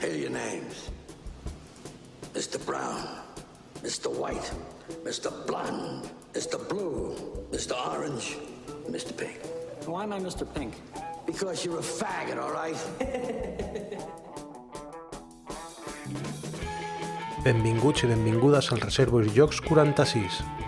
Hail your names. Mr. Brown, Mr. White, Mr. Blonde, Mr. Blue, Mr. Orange, Mr. Pink. Why am I Mr. Pink? Because you're a faggot, all right? Benvinguts i benvingudes al Reservoir Jocs 46.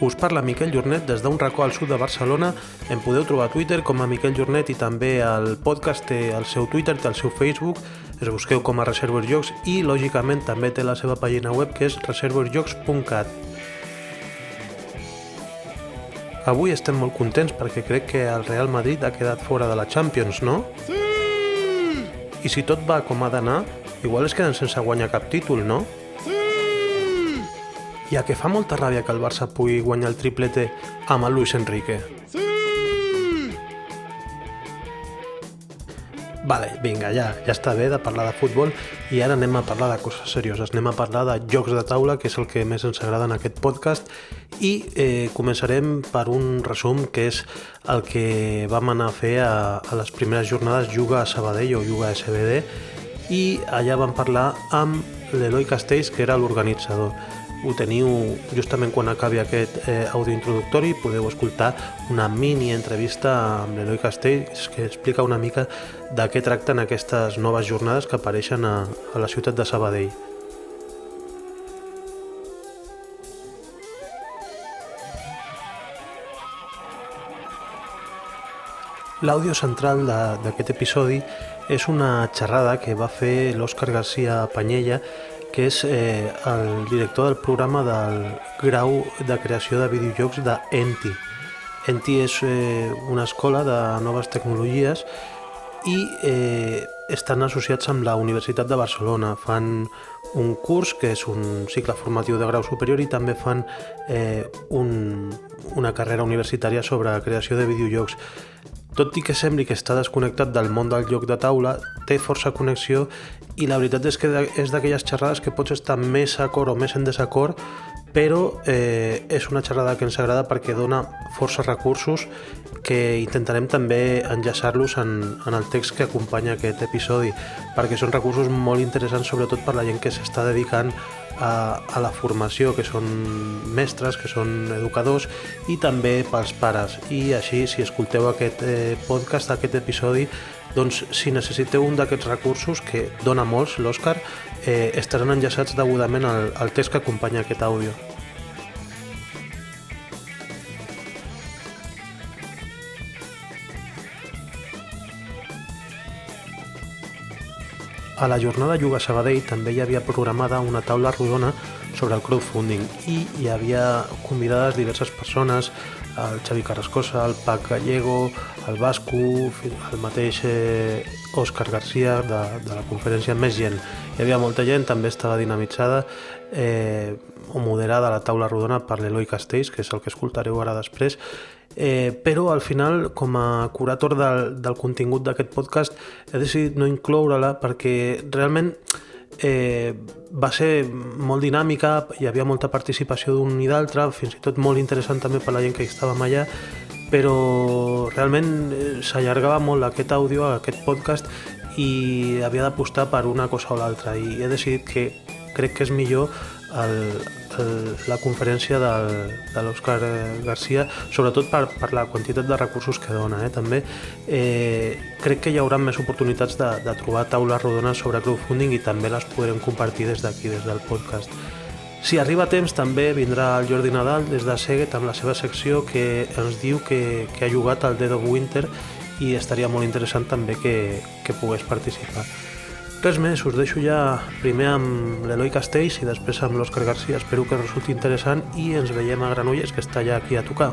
Us parla Miquel Jornet des d'un racó al sud de Barcelona. Em podeu trobar a Twitter com a Miquel Jornet i també el podcast té el seu Twitter, té el seu Facebook, es busqueu com a Reservoir Jocs i, lògicament, també té la seva pàgina web que és reservoirjocs.cat. Avui estem molt contents perquè crec que el Real Madrid ha quedat fora de la Champions, no? Sí! I si tot va com ha d'anar, igual es queden sense guanyar cap títol, no? I a que fa molta ràbia que el Barça pugui guanyar el triplete amb el Luis Enrique. Sí! Vale, vinga, ja, ja està bé de parlar de futbol i ara anem a parlar de coses serioses. Anem a parlar de jocs de taula, que és el que més ens agrada en aquest podcast, i eh, començarem per un resum que és el que vam anar a fer a, a les primeres jornades Juga a Sabadell o Juga a SBD i allà vam parlar amb l'Eloi Castells, que era l'organitzador ho teniu justament quan acabi aquest eh, àudio introductori, podeu escoltar una mini entrevista amb l'Eloi Castells que explica una mica de què tracten aquestes noves jornades que apareixen a, a la ciutat de Sabadell. L'àudio central d'aquest episodi és una xerrada que va fer l'Òscar García Panyella que és eh, el director del programa del grau de creació de videojocs de Enti. Enti és eh, una escola de noves tecnologies i eh, estan associats amb la Universitat de Barcelona. Fan un curs que és un cicle formatiu de grau superior i també fan eh, un, una carrera universitària sobre creació de videojocs. Tot i que sembli que està desconnectat del món del joc de taula, té força connexió i la veritat és que és d'aquelles xerrades que pots estar més acord o més en desacord, però eh, és una xerrada que ens agrada perquè dona força recursos que intentarem també enllaçar-los en, en el text que acompanya aquest episodi, perquè són recursos molt interessants sobretot per la gent que s'està dedicant a, a la formació, que són mestres, que són educadors, i també pels pares. I així, si escolteu aquest eh, podcast, aquest episodi, doncs si necessiteu un d'aquests recursos, que dona molts l'Òscar, eh, estaran enllaçats degudament al, al text que acompanya aquest àudio. A la jornada Juga Sabadell també hi havia programada una taula rodona sobre el crowdfunding i hi havia convidades diverses persones, el Xavi Carrascosa, el Pac Gallego, el Bascu, el mateix eh, Òscar Garcia de, de la conferència Més Gent. Hi havia molta gent, també estava dinamitzada eh, o moderada la taula rodona per l'Eloi Castells, que és el que escoltareu ara després, eh, però al final, com a curator del, del contingut d'aquest podcast, he decidit no incloure-la perquè realment eh, va ser molt dinàmica, hi havia molta participació d'un i d'altre, fins i tot molt interessant també per la gent que estàvem allà, però realment eh, s'allargava molt aquest àudio, aquest podcast, i havia d'apostar per una cosa o l'altra, i he decidit que crec que és millor el, el, la conferència del, de l'Òscar Garcia, sobretot per, per la quantitat de recursos que dona. Eh? També eh, crec que hi haurà més oportunitats de, de trobar taules rodones sobre crowdfunding i també les podrem compartir des d'aquí, des del podcast. Si arriba temps també vindrà el Jordi Nadal des de Seguet amb la seva secció que ens diu que, que ha jugat al Dead of Winter i estaria molt interessant també que, que pogués participar. Res més, us deixo ja primer amb l'Eloi Castells i després amb l'Òscar Garcia. Espero que resulti interessant i ens veiem a Granollers, que està ja aquí a tocar.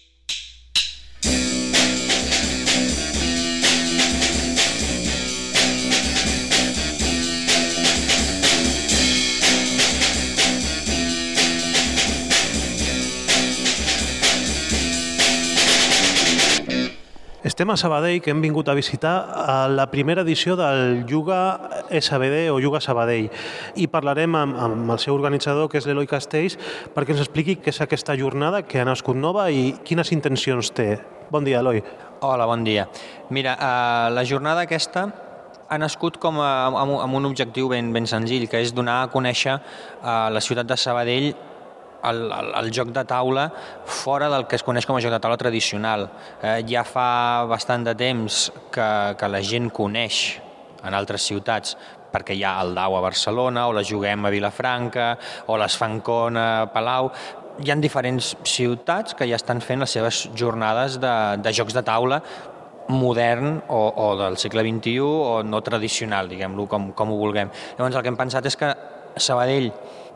Estem a Sabadell, que hem vingut a visitar a la primera edició del Yuga SBD o Yuga Sabadell i parlarem amb, amb el seu organitzador, que és l'Eloi Castells, perquè ens expliqui què és aquesta jornada que ha nascut nova i quines intencions té. Bon dia, Eloi. Hola, bon dia. Mira, uh, la jornada aquesta ha nascut com a, amb, un objectiu ben, ben senzill, que és donar a conèixer a la ciutat de Sabadell el, el, el joc de taula fora del que es coneix com a joc de taula tradicional. Eh, ja fa bastant de temps que, que la gent coneix en altres ciutats perquè hi ha el Dau a Barcelona, o la juguem a Vilafranca, o les Fancon a Palau, hi ha diferents ciutats que ja estan fent les seves jornades de, de jocs de taula modern o, o del segle XXI o no tradicional, diguem-lo com, com ho vulguem. Llavors el que hem pensat és que Sabadell,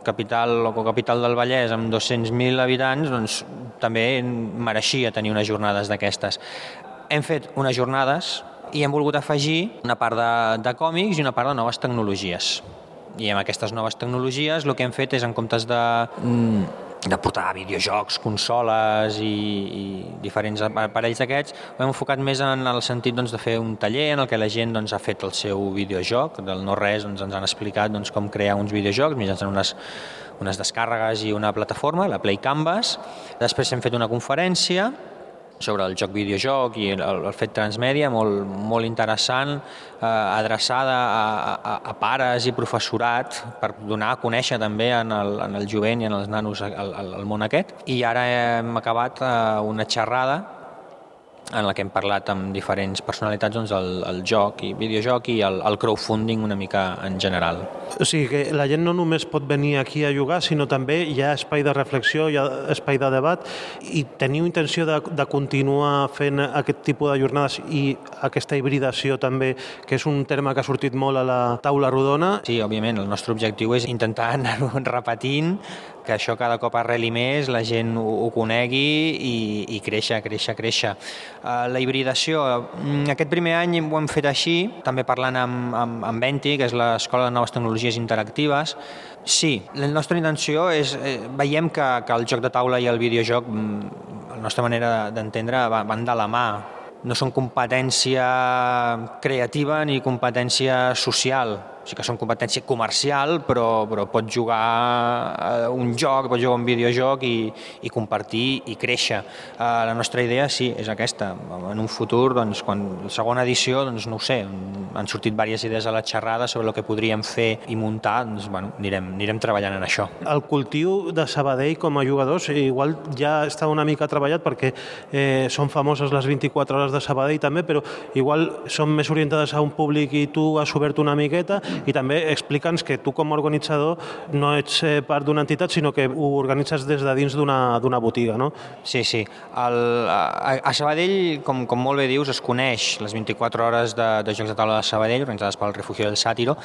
capital o capital del Vallès amb 200.000 habitants, doncs també mereixia tenir unes jornades d'aquestes. Hem fet unes jornades i hem volgut afegir una part de, de còmics i una part de noves tecnologies. I amb aquestes noves tecnologies el que hem fet és, en comptes de mm, de portar videojocs, consoles i, i diferents aparells d'aquests, ho hem enfocat més en el sentit doncs, de fer un taller en el que la gent doncs, ha fet el seu videojoc, del no res doncs, ens han explicat doncs, com crear uns videojocs mitjançant unes, unes descàrregues i una plataforma, la Play Canvas. Després hem fet una conferència sobre el joc videojoc i el, el fet transmèdia, molt, molt interessant, eh, adreçada a, a, a pares i professorat per donar a conèixer també en el, en el jovent i en els nanos el, el, el món aquest. I ara hem acabat eh, una xerrada en la que hem parlat amb diferents personalitats doncs, el, el joc i videojoc i el, el crowdfunding una mica en general. O sigui que la gent no només pot venir aquí a jugar, sinó també hi ha espai de reflexió, hi ha espai de debat i teniu intenció de, de continuar fent aquest tipus de jornades i aquesta hibridació també, que és un terme que ha sortit molt a la taula rodona. Sí, òbviament, el nostre objectiu és intentar anar-ho repetint que això cada cop arreli més, la gent ho, ho conegui i, i créixer, créixer, créixer. Uh, la hibridació, mm, aquest primer any ho hem fet així, també parlant amb, amb, amb Venti, que és l'Escola de Noves Tecnologies Interactives. Sí, la nostra intenció és, eh, veiem que, que el joc de taula i el videojoc, mm, la nostra manera d'entendre, van de la mà. No són competència creativa ni competència social, o sigui que són competència comercial, però, però pots jugar a un joc, pots jugar un videojoc i, i compartir i créixer. Uh, la nostra idea sí, és aquesta. En un futur, doncs, quan la segona edició, doncs no ho sé, han sortit diverses idees a la xerrada sobre el que podríem fer i muntar, doncs bueno, anirem, anirem treballant en això. El cultiu de Sabadell com a jugadors igual ja està una mica treballat perquè eh, són famoses les 24 hores de Sabadell també, però igual són més orientades a un públic i tu has obert una miqueta i també explica'ns que tu com a organitzador no ets eh, part d'una entitat, sinó que ho organitzes des de dins d'una botiga, no? Sí, sí. El, a, a Sabadell, com, com molt bé dius, es coneix les 24 hores de, de Jocs de Taula de Sabadell, organitzades pel Refugio del Sàtiro.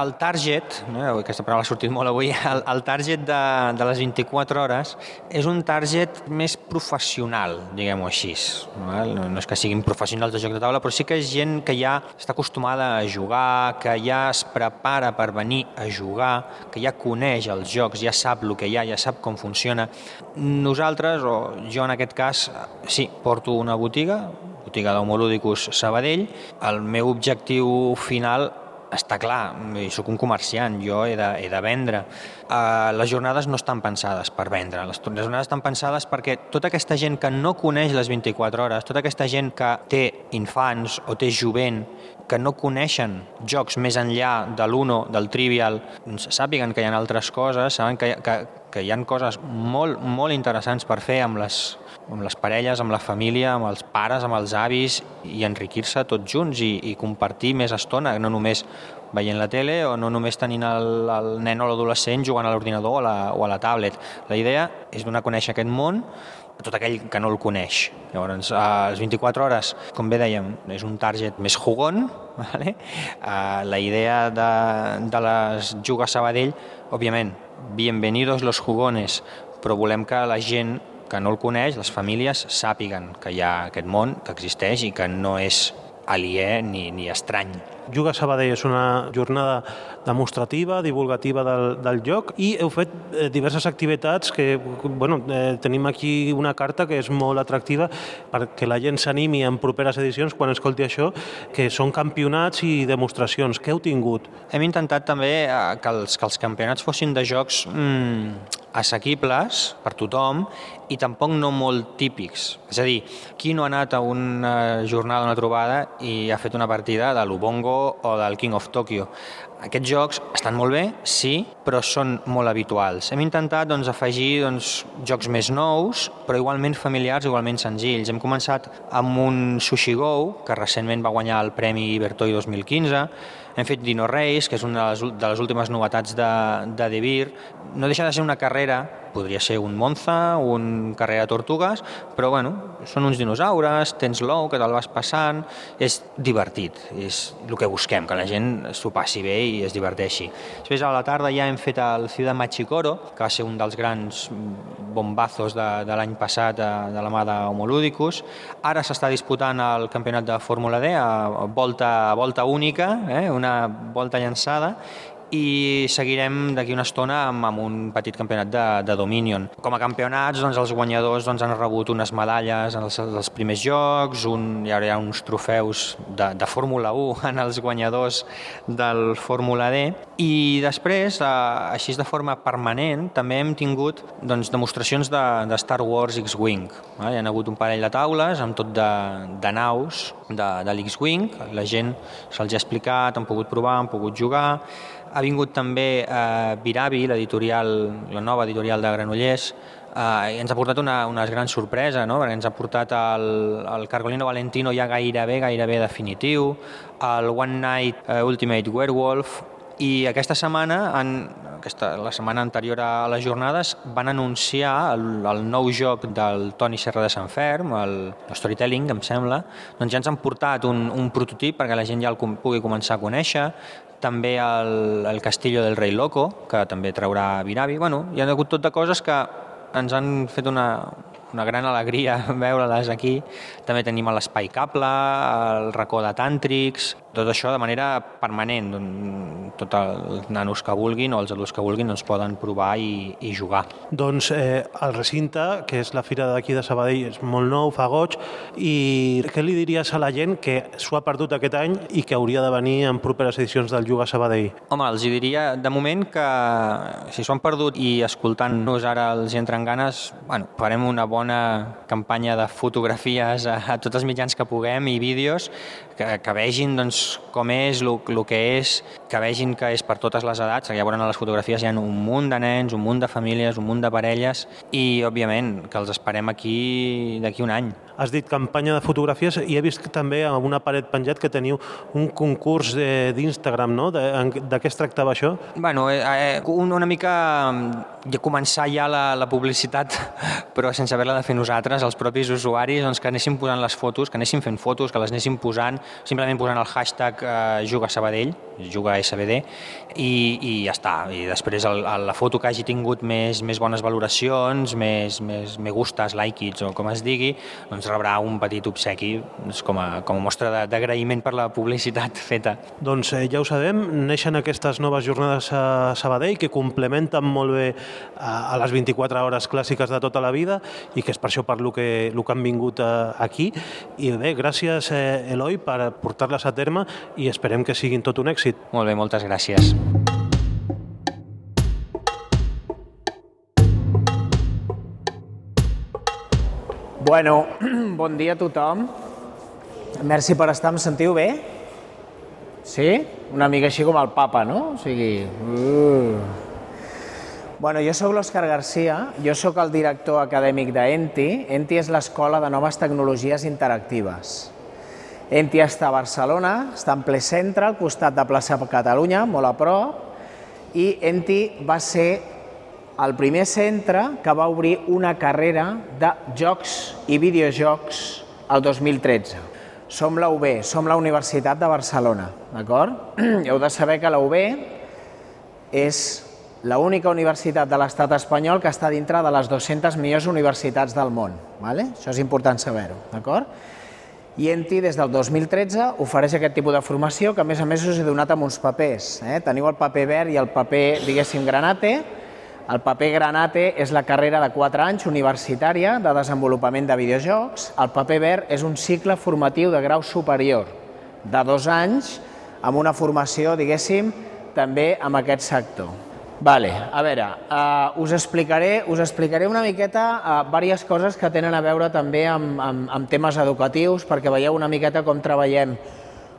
El target, no? aquesta paraula ha sortit molt avui, el, el target de, de les 24 hores és un target més professional, diguem-ho així. No? no és que siguin professionals de joc de taula, però sí que és gent que ja està acostumada a jugar, que ja es prepara per venir a jugar, que ja coneix els jocs, ja sap el que hi ha, ja sap com funciona. Nosaltres, o jo en aquest cas, sí, porto una botiga, botiga d'Homolúdicus Sabadell. El meu objectiu final està clar, soc un comerciant, jo he de, he de vendre. Uh, les jornades no estan pensades per vendre, les, les jornades estan pensades perquè tota aquesta gent que no coneix les 24 hores, tota aquesta gent que té infants o té jovent que no coneixen jocs més enllà de l'Uno, del Trivial, doncs sàpiguen que hi ha altres coses, saben que, que, que hi ha coses molt, molt interessants per fer amb les, amb les parelles, amb la família, amb els pares, amb els avis i enriquir-se tots junts i, i compartir més estona, no només veient la tele o no només tenint el, el nen o l'adolescent jugant a l'ordinador o, la, o a la tablet. La idea és donar a conèixer aquest món a tot aquell que no el coneix. Llavors, a les 24 hores, com bé dèiem, és un target més jugon, vale? Uh, la idea de, de les Juga Sabadell, òbviament, bienvenidos los jugones, però volem que la gent que no el coneix, les famílies, sàpiguen que hi ha aquest món, que existeix i que no és aliè ni, ni estrany. Juga Sabadell és una jornada demostrativa, divulgativa del, del joc i heu fet eh, diverses activitats que bueno, eh, tenim aquí una carta que és molt atractiva perquè la gent s'animi en properes edicions quan escolti això, que són campionats i demostracions. Què heu tingut? Hem intentat també eh, que els, que els campionats fossin de jocs mm, assequibles per tothom i tampoc no molt típics. És a dir, qui no ha anat a una jornada, una trobada i ha fet una partida de l'Ubongo o del King of Tokyo? Aquests jocs estan molt bé, sí, però són molt habituals. Hem intentat doncs, afegir doncs, jocs més nous, però igualment familiars, igualment senzills. Hem començat amb un Sushi Go, que recentment va guanyar el Premi Ibertoi 2015, hem fet Dino Race, que és una de les, de les últimes novetats de, de De Beer. No deixa de ser una carrera podria ser un Monza, un carrer de tortugues, però bueno, són uns dinosaures, tens l'ou que te'l vas passant, és divertit, és el que busquem, que la gent s'ho passi bé i es diverteixi. Després a la tarda ja hem fet el Ciudad Machicoro, que va ser un dels grans bombazos de, de l'any passat de, de la mà d'Homolúdicus. Ara s'està disputant el campionat de Fórmula D a volta, volta única, eh, una volta llançada, i seguirem d'aquí una estona amb, amb un petit campionat de, de Dominion. Com a campionats, doncs, els guanyadors doncs, han rebut unes medalles en els, els primers jocs, un, hi haurà uns trofeus de, de Fórmula 1 en els guanyadors del Fórmula D i després, eh, així de forma permanent, també hem tingut doncs, demostracions de, de Star Wars X-Wing. Eh? Hi ha hagut un parell de taules amb tot de, de naus de, de l'X-Wing, la gent se'ls ha explicat, han pogut provar, han pogut jugar, ha vingut també eh, Viravi, l'editorial, la nova editorial de Granollers, eh, i ens ha portat una, una gran sorpresa, no? perquè ens ha portat el, el Cargolino Valentino ja gairebé, gairebé definitiu, el One Night uh, Ultimate Werewolf, i aquesta setmana, en, aquesta, la setmana anterior a les jornades, van anunciar el, el nou joc del Toni Serra de Sant Ferm, el, el Storytelling, em sembla. Doncs ja ens han portat un, un prototip perquè la gent ja el pugui començar a conèixer també el, el Castillo del Rei Loco, que també traurà Viravi. Bueno, hi ha hagut tot de coses que ens han fet una, una gran alegria veure-les aquí. També tenim l'Espai Cable, el racó de Tàntrics, tot això de manera permanent. Tots els nanos que vulguin o els adults que vulguin doncs poden provar i, i jugar. Doncs eh, el recinte, que és la fira d'aquí de Sabadell, és molt nou, fa goig, i què li diries a la gent que s'ho ha perdut aquest any i que hauria de venir en properes edicions del Juga Sabadell? Home, els diria de moment que si s'ho han perdut i escoltant-nos ara els hi entren ganes, bueno, farem una bona campanya de fotografies a, a tots els mitjans que puguem i vídeos que, que vegin doncs, com és, el que és, que vegin que és per totes les edats, ja veuran a les fotografies hi ha un munt de nens, un munt de famílies, un munt de parelles i, òbviament, que els esperem aquí d'aquí un any. Has dit campanya de fotografies i he vist també a una paret penjat que teniu un concurs d'Instagram, no? De, de què es tractava això? Bueno, eh, eh, una mica ja començar ja la, la publicitat, però sense haver-la de fer nosaltres, els propis usuaris, doncs que anéssim posant les fotos, que anéssim fent fotos, que les anéssim posant, simplement posant el hashtag eh, Juga Sabadell, Juga SBD, i, i ja està. I després el, el, la foto que hagi tingut més, més bones valoracions, més, més me gustes, like-its o com es digui, doncs rebrà un petit obsequi doncs, com, a, com a mostra d'agraïment per la publicitat feta. Doncs eh, ja ho sabem, neixen aquestes noves jornades a Sabadell que complementen molt bé a, a les 24 hores clàssiques de tota la vida i que és per això per lo que, lo que han vingut a, eh, aquí. I bé, gràcies eh, Eloi per portar-les a terme i esperem que siguin tot un èxit. Molt bé, moltes gràcies. Bueno, bon dia a tothom. Merci per estar, em sentiu bé? Sí? Una mica així com el papa, no? O sigui... Uh. Bueno, jo sóc l'Òscar Garcia, jo sóc el director acadèmic d'ENTI. ENTI és l'Escola de Noves Tecnologies Interactives. ENTI està a Barcelona, està en ple centre, al costat de plaça Catalunya, molt a prop, i ENTI va ser el primer centre que va obrir una carrera de jocs i videojocs el 2013. Som la UB, som la Universitat de Barcelona, d'acord? Heu de saber que la UB és l'única universitat de l'estat espanyol que està dintre de les 200 millors universitats del món. ¿vale? Això és important saber-ho, d'acord? I Enti, des del 2013, ofereix aquest tipus de formació que, a més a més, us he donat amb uns papers. Eh? Teniu el paper verd i el paper, diguéssim, granate. El paper granate és la carrera de 4 anys universitària de desenvolupament de videojocs. El paper verd és un cicle formatiu de grau superior de dos anys amb una formació, diguéssim, també amb aquest sector. Vale, a veure, uh, us, explicaré, us explicaré una miqueta uh, diverses coses que tenen a veure també amb, amb, amb temes educatius, perquè veieu una miqueta com treballem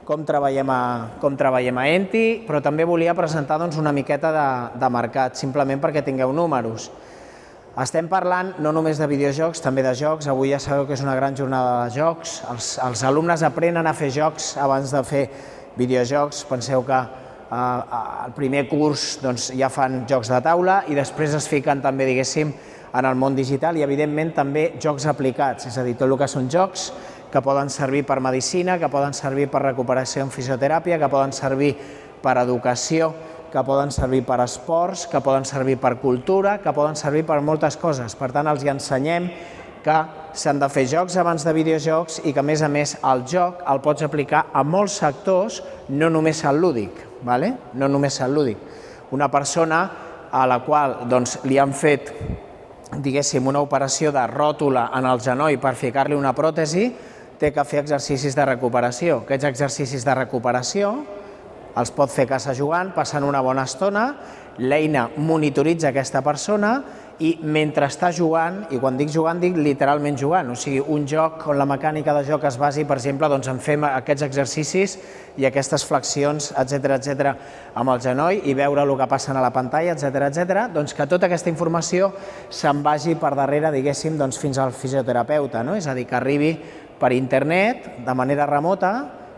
com treballem a, com treballem a Enti, però també volia presentar doncs, una miqueta de, de mercat, simplement perquè tingueu números. Estem parlant no només de videojocs, també de jocs. Avui ja sabeu que és una gran jornada de jocs. Els, els alumnes aprenen a fer jocs abans de fer videojocs. Penseu que el primer curs doncs, ja fan jocs de taula i després es fiquen també, diguéssim, en el món digital i, evidentment, també jocs aplicats, és a dir, tot el que són jocs que poden servir per medicina, que poden servir per recuperació en fisioteràpia, que poden servir per educació, que poden servir per esports, que poden servir per cultura, que poden servir per moltes coses. Per tant, els hi ensenyem que s'han de fer jocs abans de videojocs i que, a més a més, el joc el pots aplicar a molts sectors, no només al lúdic vale? no només el lúdic. Una persona a la qual doncs, li han fet diguéssim, una operació de ròtula en el genoll per ficar-li una pròtesi, té que fer exercicis de recuperació. Aquests exercicis de recuperació els pot fer casa jugant, passant una bona estona, l'eina monitoritza aquesta persona i mentre està jugant, i quan dic jugant dic literalment jugant, o sigui, un joc on la mecànica de joc es basi, per exemple, doncs en fer aquests exercicis i aquestes flexions, etc etc amb el genoll i veure el que passa a la pantalla, etc etc, doncs que tota aquesta informació se'n vagi per darrere, diguéssim, doncs fins al fisioterapeuta, no? és a dir, que arribi per internet, de manera remota,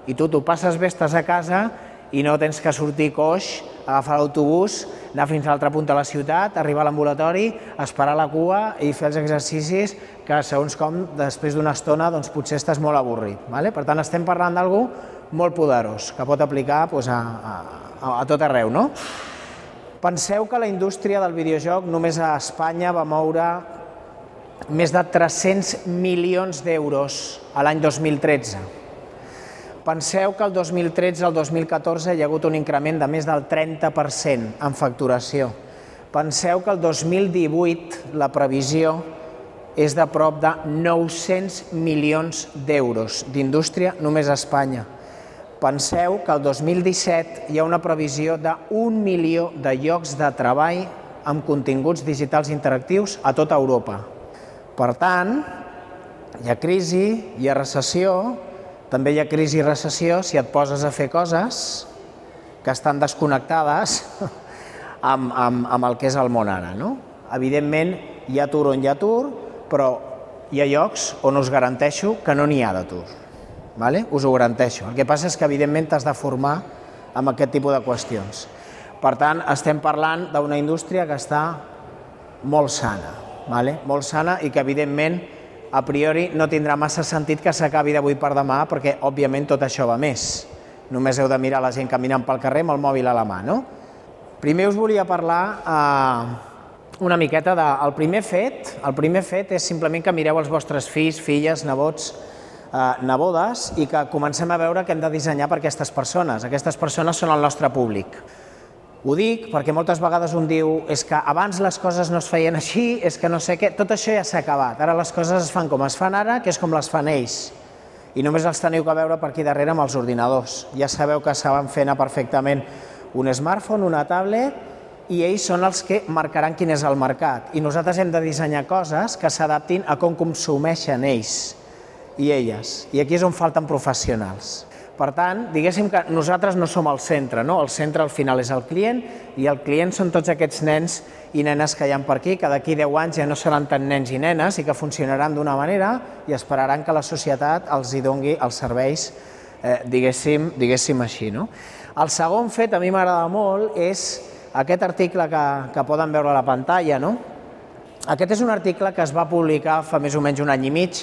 i tu t'ho passes bé, estàs a casa i no tens que sortir coix, agafar l'autobús, anar fins a l'altra punta de la ciutat, arribar a l'ambulatori, esperar la cua i fer els exercicis que, segons com, després d'una estona, doncs, potser estàs molt avorrit. Vale? Per tant, estem parlant d'algú molt poderós, que pot aplicar doncs, a, a, a tot arreu. No? Penseu que la indústria del videojoc només a Espanya va moure més de 300 milions d'euros a l'any 2013 Penseu que el 2013 al 2014 hi ha hagut un increment de més del 30% en facturació. Penseu que el 2018 la previsió és de prop de 900 milions d'euros d'indústria només a Espanya. Penseu que el 2017 hi ha una previsió d'un milió de llocs de treball amb continguts digitals interactius a tota Europa. Per tant, hi ha crisi, hi ha recessió, també hi ha crisi i recessió si et poses a fer coses que estan desconnectades amb, amb, amb el que és el món ara. No? Evidentment, hi ha atur on hi ha atur, però hi ha llocs on us garanteixo que no n'hi ha d'atur. Vale? Us ho garanteixo. El que passa és que, evidentment, t'has de formar amb aquest tipus de qüestions. Per tant, estem parlant d'una indústria que està molt sana, vale? molt sana i que, evidentment, a priori no tindrà massa sentit que s'acabi d'avui per demà perquè, òbviament, tot això va més. Només heu de mirar la gent caminant pel carrer amb el mòbil a la mà, no? Primer us volia parlar eh, una miqueta del de, el primer fet. El primer fet és simplement que mireu els vostres fills, filles, nebots, eh, nebodes i que comencem a veure que hem de dissenyar per aquestes persones. Aquestes persones són el nostre públic. Ho dic perquè moltes vegades un diu és que abans les coses no es feien així, és que no sé què, tot això ja s'ha acabat. Ara les coses es fan com es fan ara, que és com les fan ells. I només els teniu que veure per aquí darrere amb els ordinadors. Ja sabeu que saben fer anar perfectament un smartphone, una tablet, i ells són els que marcaran quin és el mercat. I nosaltres hem de dissenyar coses que s'adaptin a com consumeixen ells i elles. I aquí és on falten professionals. Per tant, diguéssim que nosaltres no som el centre, no? el centre al final és el client i el client són tots aquests nens i nenes que hi ha per aquí, que d'aquí 10 anys ja no seran tant nens i nenes i que funcionaran d'una manera i esperaran que la societat els hi dongui els serveis, eh, diguéssim, diguéssim així. No? El segon fet, a mi m'agrada molt, és aquest article que, que poden veure a la pantalla. No? Aquest és un article que es va publicar fa més o menys un any i mig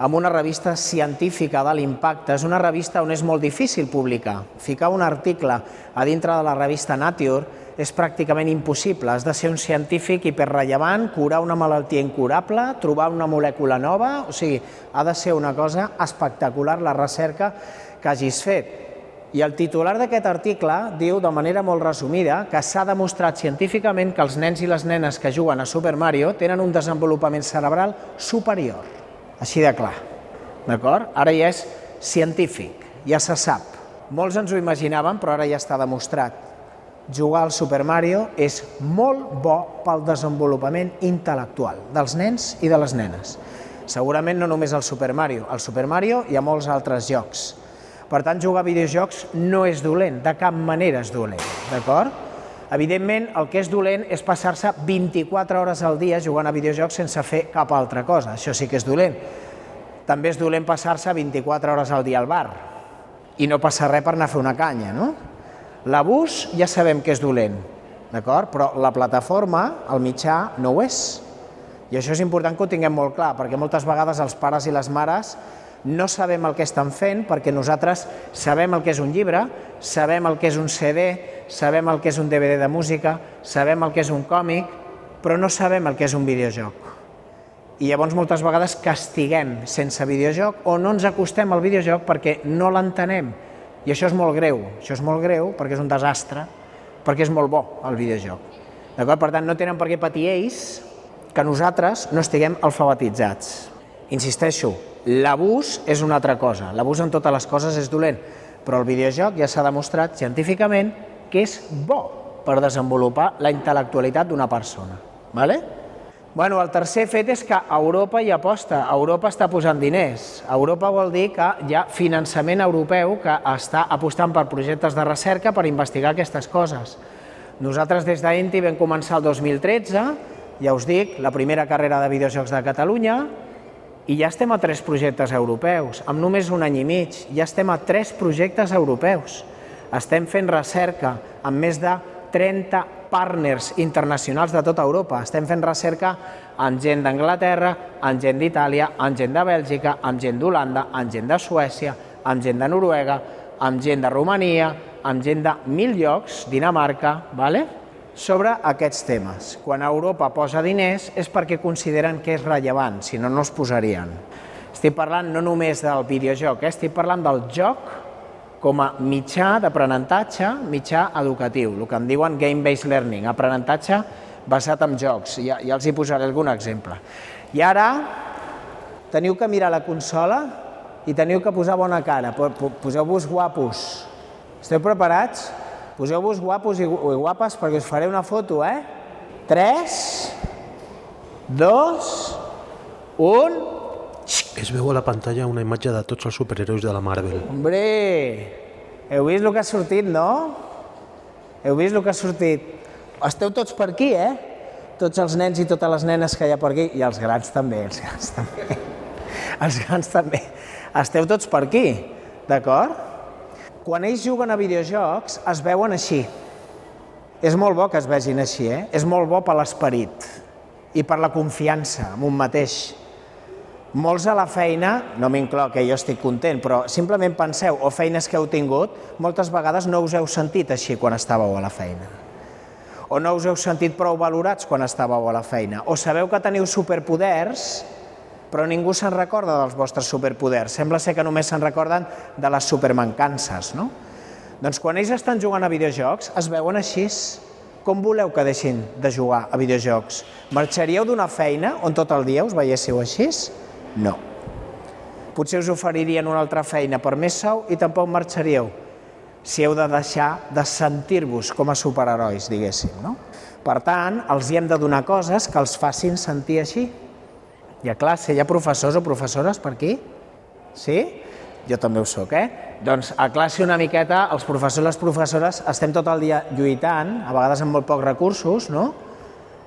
amb una revista científica de l'impacte. És una revista on és molt difícil publicar. Ficar un article a dintre de la revista Nature és pràcticament impossible. Has de ser un científic hiperrellevant, curar una malaltia incurable, trobar una molècula nova, o sigui, ha de ser una cosa espectacular la recerca que hagis fet. I el titular d'aquest article diu de manera molt resumida que s'ha demostrat científicament que els nens i les nenes que juguen a Super Mario tenen un desenvolupament cerebral superior. Així de clar. D'acord? Ara ja és científic, ja se sap. Molts ens ho imaginaven, però ara ja està demostrat jugar al Super Mario és molt bo pel desenvolupament intel·lectual dels nens i de les nenes. Segurament no només al Super Mario, al Super Mario hi ha molts altres jocs. Per tant, jugar a videojocs no és dolent, de cap manera és dolent, d'acord? Evidentment, el que és dolent és passar-se 24 hores al dia jugant a videojocs sense fer cap altra cosa, això sí que és dolent. També és dolent passar-se 24 hores al dia al bar i no passa res per anar a fer una canya, no? L'abús ja sabem que és dolent, d'acord? Però la plataforma, el mitjà, no ho és. I això és important que ho tinguem molt clar, perquè moltes vegades els pares i les mares no sabem el que estan fent perquè nosaltres sabem el que és un llibre, sabem el que és un CD, sabem el que és un DVD de música, sabem el que és un còmic, però no sabem el que és un videojoc. I llavors moltes vegades castiguem sense videojoc o no ens acostem al videojoc perquè no l'entenem i això és molt greu, això és molt greu perquè és un desastre, perquè és molt bo el videojoc. D'acord? Per tant, no tenen per què patir ells que nosaltres no estiguem alfabetitzats. Insisteixo, l'abús és una altra cosa. L'abús en totes les coses és dolent, però el videojoc ja s'ha demostrat científicament que és bo per desenvolupar la intel·lectualitat d'una persona. ¿vale? Bueno, el tercer fet és que Europa hi aposta, Europa està posant diners. Europa vol dir que hi ha finançament europeu que està apostant per projectes de recerca per investigar aquestes coses. Nosaltres des d'Enti vam començar el 2013, ja us dic, la primera carrera de videojocs de Catalunya, i ja estem a tres projectes europeus. Amb només un any i mig, ja estem a tres projectes europeus. Estem fent recerca amb més de 30 partners internacionals de tota Europa. Estem fent recerca amb gent d'Anglaterra, amb gent d'Itàlia, amb gent de Bèlgica, amb gent d'Holanda, amb gent de Suècia, amb gent de Noruega, amb gent de Romania, amb gent de mil llocs, Dinamarca, vale? Sobre aquests temes. Quan Europa posa diners és perquè consideren que és rellevant, si no, no es posarien. Estic parlant no només del videojoc, eh? estic parlant del joc com a mitjà d'aprenentatge, mitjà educatiu, el que en diuen game-based learning, aprenentatge basat en jocs. Ja, ja els hi posaré algun exemple. I ara teniu que mirar la consola i teniu que posar bona cara, poseu-vos guapos. Esteu preparats? Poseu-vos guapos i guapes perquè us faré una foto, eh? 3, 2, 1... Es veu a la pantalla una imatge de tots els superherois de la Marvel. Hombre, heu vist el que ha sortit, no? Heu vist el que ha sortit? Esteu tots per aquí, eh? Tots els nens i totes les nenes que hi ha per aquí, i els grans també, els grans també. Els grans també. Esteu tots per aquí, d'acord? Quan ells juguen a videojocs, es veuen així. És molt bo que es vegin així, eh? És molt bo per l'esperit i per la confiança en un mateix molts a la feina, no m'incloc, que jo estic content, però simplement penseu, o feines que heu tingut, moltes vegades no us heu sentit així quan estàveu a la feina. O no us heu sentit prou valorats quan estàveu a la feina. O sabeu que teniu superpoders, però ningú se'n recorda dels vostres superpoders. Sembla ser que només se'n recorden de les supermancances, no? Doncs quan ells estan jugant a videojocs, es veuen així. Com voleu que deixin de jugar a videojocs? Marxaríeu d'una feina on tot el dia us veiéssiu així? No. Potser us oferirien una altra feina per més sou i tampoc marxaríeu si heu de deixar de sentir-vos com a superherois, diguéssim. No? Per tant, els hi hem de donar coses que els facin sentir així. I a classe hi ha professors o professores per aquí? Sí? Jo també ho sóc, eh? Doncs a classe una miqueta, els professors i les professores estem tot el dia lluitant, a vegades amb molt pocs recursos, no?,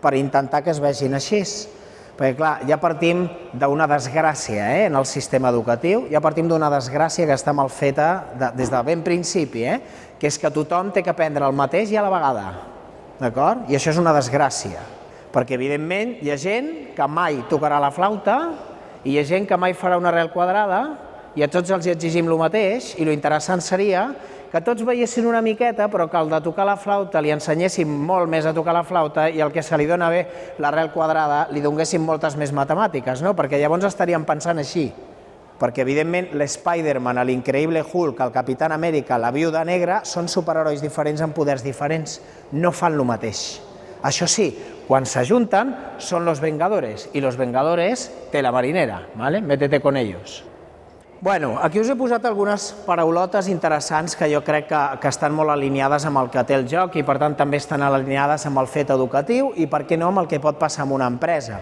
per intentar que es vegin així. Perquè, clar, ja partim d'una desgràcia eh, en el sistema educatiu, ja partim d'una desgràcia que està mal feta de, des de ben principi, eh, que és que tothom té que aprendre el mateix i a la vegada. D'acord? I això és una desgràcia. Perquè, evidentment, hi ha gent que mai tocarà la flauta i hi ha gent que mai farà una arrel quadrada i a tots els exigim el mateix i lo interessant seria que tots veiessin una miqueta, però que el de tocar la flauta li ensenyéssim molt més a tocar la flauta i el que se li dona bé, l'arrel quadrada, li donguéssim moltes més matemàtiques, no? perquè llavors estaríem pensant així. Perquè, evidentment, l'Spider-Man, l'increïble Hulk, el Capitán Amèrica, la Viuda Negra, són superherois diferents amb poders diferents. No fan el mateix. Això sí, quan s'ajunten, són los Vengadores, i los Vengadores té la marinera, ¿vale? métete con ellos. Bueno, aquí us he posat algunes paraulotes interessants que jo crec que, que estan molt alineades amb el que té el joc i per tant també estan alineades amb el fet educatiu i per què no amb el que pot passar en una empresa.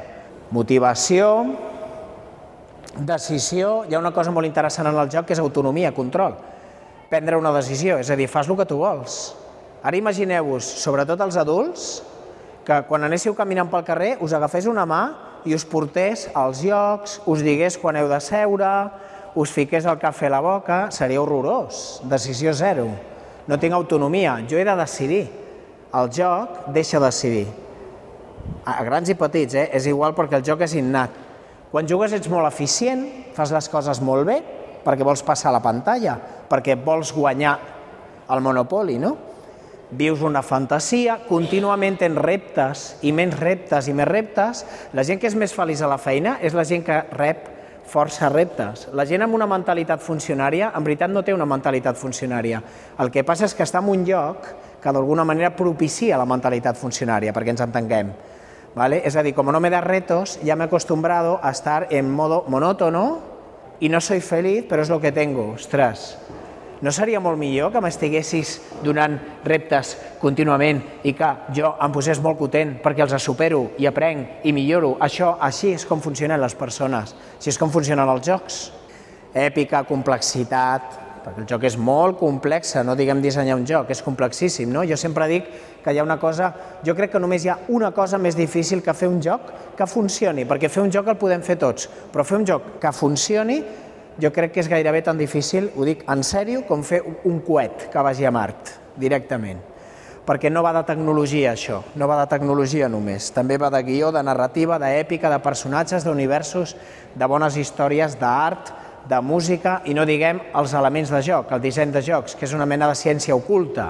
Motivació, decisió, hi ha una cosa molt interessant en el joc que és autonomia, control. Prendre una decisió, és a dir, fas el que tu vols. Ara imagineu-vos, sobretot els adults, que quan anéssiu caminant pel carrer us agafés una mà i us portés als llocs, us digués quan heu de seure, us fiqués el cafè a la boca, seria horrorós. Decisió zero. No tinc autonomia, jo he de decidir. El joc deixa decidir. A grans i petits, eh? és igual perquè el joc és innat. Quan jugues ets molt eficient, fas les coses molt bé, perquè vols passar la pantalla, perquè vols guanyar el Monopoli, no? Vius una fantasia, contínuament tens reptes i menys reptes i més reptes. La gent que és més feliç a la feina és la gent que rep força reptes. La gent amb una mentalitat funcionària, en veritat no té una mentalitat funcionària. El que passa és que està en un lloc que d'alguna manera propicia la mentalitat funcionària, perquè ens entenguem. ¿Vale? És a dir, com no me da retos, ya me he acostumbrado a estar en modo monótono y no soy feliz, pero es lo que tengo. Ostres, no seria molt millor que m'estiguessis donant reptes contínuament i que jo em posés molt content perquè els supero i aprenc i milloro? Això, així és com funcionen les persones, així és com funcionen els jocs. Èpica, complexitat, perquè el joc és molt complex, no diguem dissenyar un joc, és complexíssim, no? Jo sempre dic que hi ha una cosa, jo crec que només hi ha una cosa més difícil que fer un joc que funcioni, perquè fer un joc el podem fer tots, però fer un joc que funcioni jo crec que és gairebé tan difícil, ho dic en sèrio, com fer un coet que vagi a Mart, directament. Perquè no va de tecnologia, això, no va de tecnologia només. També va de guió, de narrativa, d'èpica, de personatges, d'universos, de bones històries, d'art, de música i no diguem els elements de joc, el disseny de jocs, que és una mena de ciència oculta,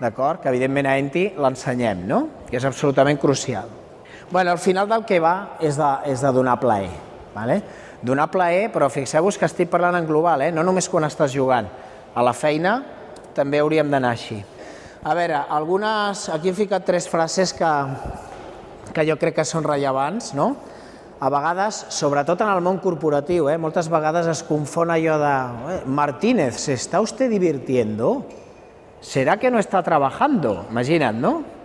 d'acord? Que evidentment a Enti l'ensenyem, no? Que és absolutament crucial. Bueno, al final del que va és de, és de donar plaer, ¿vale? Donar plaer, però fixeu-vos que estic parlant en global, eh? no només quan estàs jugant. A la feina també hauríem d'anar així. A veure, algunes... Aquí he ficat tres frases que, que jo crec que són rellevants, no? A vegades, sobretot en el món corporatiu, eh? moltes vegades es confon allò de eh, Martínez, ¿se está usted divirtiendo? ¿Será que no está trabajando? Imagina't, no?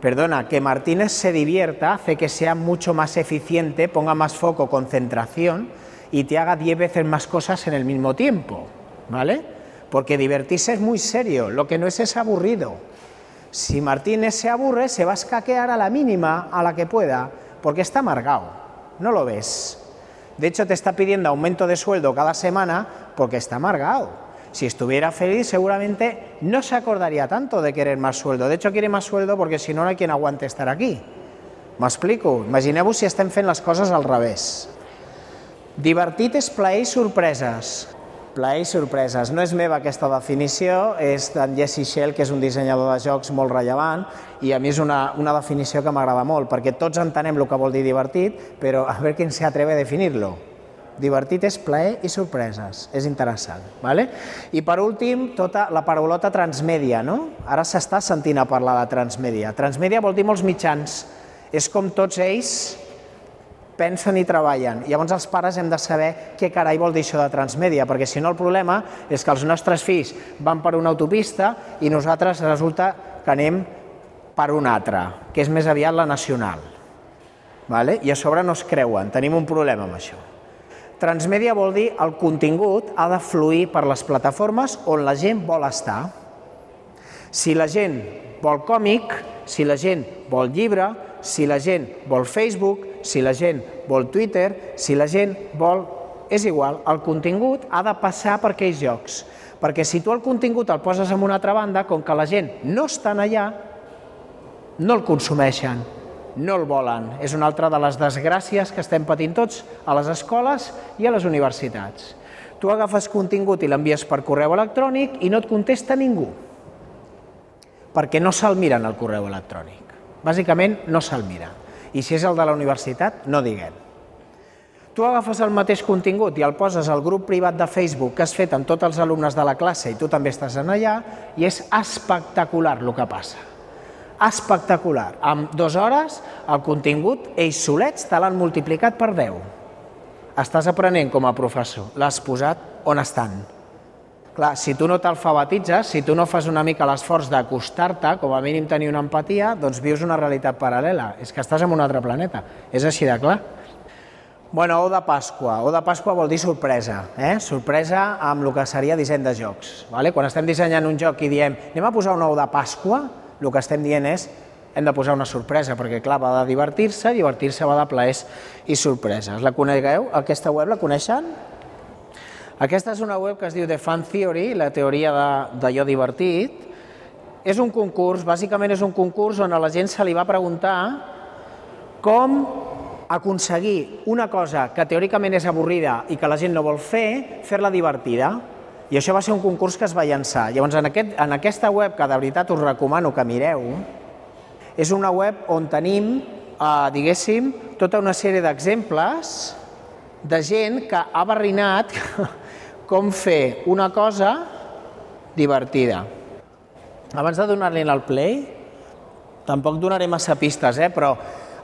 Perdona, que Martínez se divierta hace que sea mucho más eficiente, ponga más foco, concentración y te haga 10 veces más cosas en el mismo tiempo, ¿vale? Porque divertirse es muy serio, lo que no es es aburrido. Si Martínez se aburre, se va a escaquear a la mínima, a la que pueda, porque está amargado, no lo ves. De hecho, te está pidiendo aumento de sueldo cada semana porque está amargado. Si estuviera feliz, seguramente no se acordaría tanto de querer más sueldo. De hecho, quiere más sueldo porque si no, no hay quien aguante estar aquí. M'explico? Imagineu-vos si estem fent les coses al revés. Divertit és plaer i sorpreses. Plaer i sorpreses. No és meva aquesta definició, és d'en Jesse Shell, que és un dissenyador de jocs molt rellevant, i a mi és una, una definició que m'agrada molt, perquè tots entenem el que vol dir divertit, però a veure qui s'atreve a definir-lo. Divertit és plaer i sorpreses, és interessant. Vale? I per últim, tota la paraulota transmèdia. No? Ara s'està sentint a parlar de transmèdia. Transmèdia vol dir molts mitjans. És com tots ells pensen i treballen. Llavors els pares hem de saber què carai vol dir això de transmèdia, perquè si no el problema és que els nostres fills van per una autopista i nosaltres resulta que anem per una altra, que és més aviat la nacional. Vale? I a sobre no es creuen, tenim un problema amb això. Transmèdia vol dir el contingut ha de fluir per les plataformes on la gent vol estar. Si la gent vol còmic, si la gent vol llibre, si la gent vol Facebook, si la gent vol Twitter, si la gent vol... És igual, el contingut ha de passar per aquells llocs. Perquè si tu el contingut el poses en una altra banda, com que la gent no està allà, no el consumeixen no el volen. És una altra de les desgràcies que estem patint tots a les escoles i a les universitats. Tu agafes contingut i l'envies per correu electrònic i no et contesta ningú, perquè no se'l miren el correu electrònic. Bàsicament no se'l mira. I si és el de la universitat, no diguem. Tu agafes el mateix contingut i el poses al grup privat de Facebook que has fet amb tots els alumnes de la classe i tu també estàs en allà i és espectacular el que passa. Espectacular. En dues hores el contingut, ells solets, te l'han multiplicat per 10. Estàs aprenent com a professor. L'has posat on estan. Clar, si tu no t'alfabetitzes, si tu no fas una mica l'esforç d'acostar-te, com a mínim tenir una empatia, doncs vius una realitat paral·lela. És que estàs en un altre planeta. És així de clar. Bueno, ou de Pasqua. Ou de Pasqua vol dir sorpresa. Eh? Sorpresa amb el que seria disseny de jocs. Vale? Quan estem dissenyant un joc i diem anem a posar un ou de Pasqua, el que estem dient és hem de posar una sorpresa, perquè clar, va de divertir-se, divertir-se va de plaers i sorpreses. La conegueu? Aquesta web la coneixen? Aquesta és una web que es diu The Fan Theory, la teoria d'allò divertit. És un concurs, bàsicament és un concurs on a la gent se li va preguntar com aconseguir una cosa que teòricament és avorrida i que la gent no vol fer, fer-la divertida. I això va ser un concurs que es va llançar. Llavors, en, aquest, en aquesta web, que de veritat us recomano que mireu, és una web on tenim, eh, diguéssim, tota una sèrie d'exemples de gent que ha barrinat com fer una cosa divertida. Abans de donar-li el play, tampoc donaré massa pistes, eh? però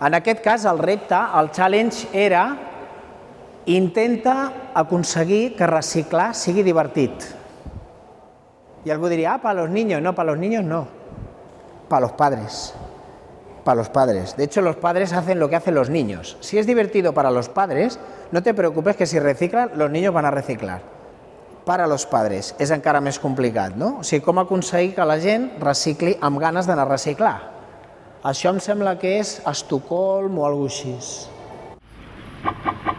en aquest cas el repte, el challenge era intenta aconseguir que reciclar sigui divertit. I algú diria, ah, para los niños. No, para los niños no. Para los padres. Para los padres. De hecho, los padres hacen lo que hacen los niños. Si es divertido para los padres, no te preocupes que si reciclan, los niños van a reciclar per a los padres. És encara més complicat, no? O sigui, com aconseguir que la gent recicli amb ganes d'anar a reciclar. Això em sembla que és Estocolm o alguna cosa.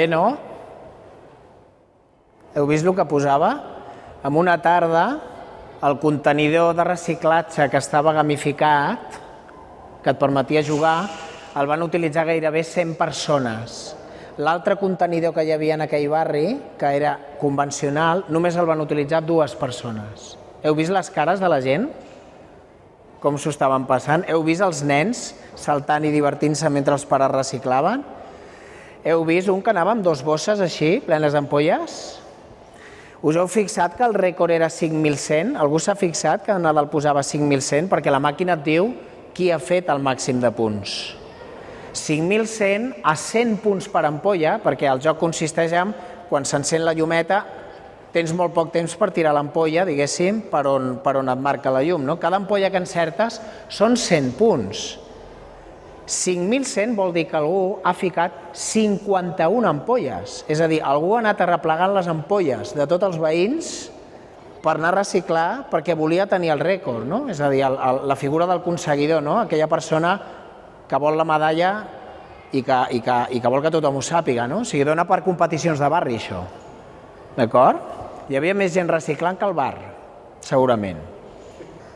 Bé, no? Heu vist el que posava? En una tarda, el contenidor de reciclatge que estava gamificat, que et permetia jugar, el van utilitzar gairebé 100 persones. L'altre contenidor que hi havia en aquell barri, que era convencional, només el van utilitzar dues persones. Heu vist les cares de la gent? Com s'ho estaven passant? Heu vist els nens saltant i divertint-se mentre els pares reciclaven? Heu vist un que anava amb dos bosses així, plenes d'ampolles? Us heu fixat que el rècord era 5.100? Algú s'ha fixat que Nadal posava 5.100? Perquè la màquina et diu qui ha fet el màxim de punts. 5.100 a 100 punts per ampolla, perquè el joc consisteix en, quan s'encén la llumeta, tens molt poc temps per tirar l'ampolla, diguéssim, per on, per on et marca la llum. No? Cada ampolla que encertes són 100 punts. 5.100 vol dir que algú ha ficat 51 ampolles. És a dir, algú ha anat arreplegant les ampolles de tots els veïns per anar a reciclar perquè volia tenir el rècord, no? És a dir, el, el, la figura del conseguidor, no? Aquella persona que vol la medalla i que, i que, i que vol que tothom ho sàpiga, no? O sigui, dona per competicions de barri, això. D'acord? Hi havia més gent reciclant que al bar, segurament.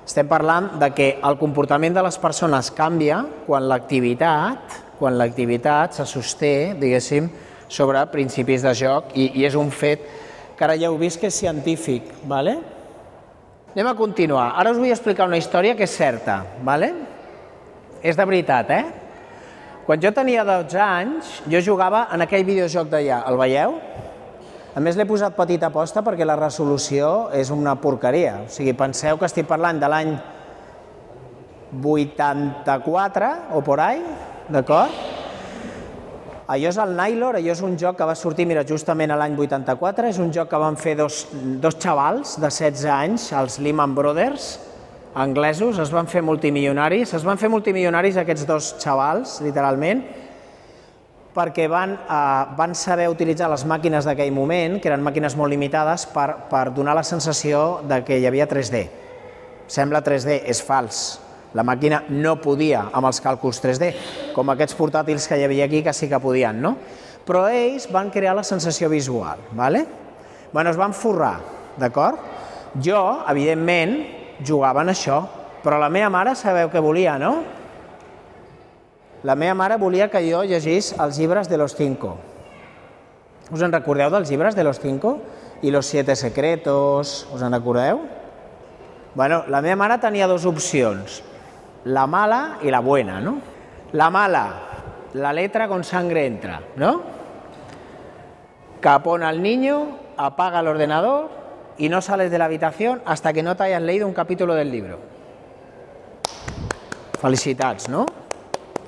Estem parlant de que el comportament de les persones canvia quan l'activitat quan l'activitat se sosté, diguéssim, sobre principis de joc i, i és un fet que ara ja heu vist que és científic. ¿vale? Anem a continuar. Ara us vull explicar una història que és certa. ¿vale? És de veritat, eh? Quan jo tenia 12 anys, jo jugava en aquell videojoc d'allà. El veieu? A més, l'he posat petita posta perquè la resolució és una porqueria. O sigui, penseu que estic parlant de l'any 84 o por ahí, d'acord? Allò és el Nylor, allò és un joc que va sortir, mira, justament a l'any 84, és un joc que van fer dos, dos xavals de 16 anys, els Lehman Brothers, anglesos, es van fer multimilionaris, es van fer multimilionaris aquests dos xavals, literalment, perquè van, eh, van saber utilitzar les màquines d'aquell moment, que eren màquines molt limitades, per, per donar la sensació de que hi havia 3D. Sembla 3D, és fals. La màquina no podia amb els càlculs 3D, com aquests portàtils que hi havia aquí que sí que podien, no? Però ells van crear la sensació visual, ¿vale? Bueno, es van forrar, d'acord? Jo, evidentment, jugava en això, però la meva mare sabeu què volia, no? La meva mare volia que jo llegís de los cinco. Us en recordeu dels de los cinco? I los siete secretos, us en recordeu? Bueno, la meva mare tenia dues opcions, la mala i la buena, ¿no? La mala, la letra con sangre entra, ¿no? Capona al niño, apaga el ordenador y no sales de la habitación hasta que no te hayas leído un capítulo del libro. Felicitats, no?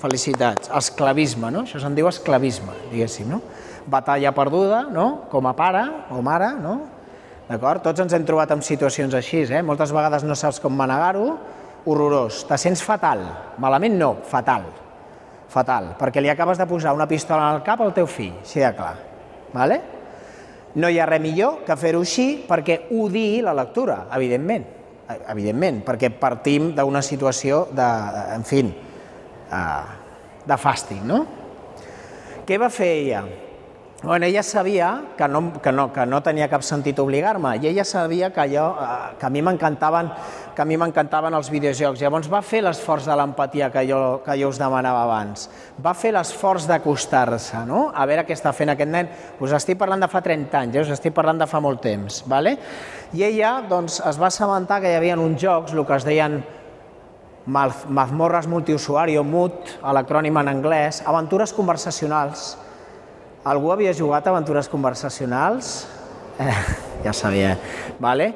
Felicitats. Esclavisme, no? Això se'n diu esclavisme, diguéssim, no? Batalla perduda, no? Com a pare o mare, no? D'acord? Tots ens hem trobat en situacions així, eh? Moltes vegades no saps com manegar-ho, horrorós. Te sents fatal. Malament no, fatal. Fatal, perquè li acabes de posar una pistola al cap al teu fill, així de clar. Vale? No hi ha res millor que fer-ho així perquè odiï la lectura, evidentment. Evidentment, perquè partim d'una situació de, en fi, de fàstic, no? Què va fer ella? Bueno, ella sabia que no, que no, que no tenia cap sentit obligar-me i ella sabia que, allò, eh, que a mi m'encantaven que a mi m'encantaven els videojocs. Llavors va fer l'esforç de l'empatia que, jo, que jo us demanava abans. Va fer l'esforç d'acostar-se, no? A veure què està fent aquest nen. Us estic parlant de fa 30 anys, eh? us estic parlant de fa molt temps. Vale? I ella doncs, es va assabentar que hi havia uns jocs, el que es deien mazmorres multiusuari o MUT, l'acrònim en anglès, aventures conversacionals. Algú havia jugat aventures conversacionals? Eh, ja sabia, vale?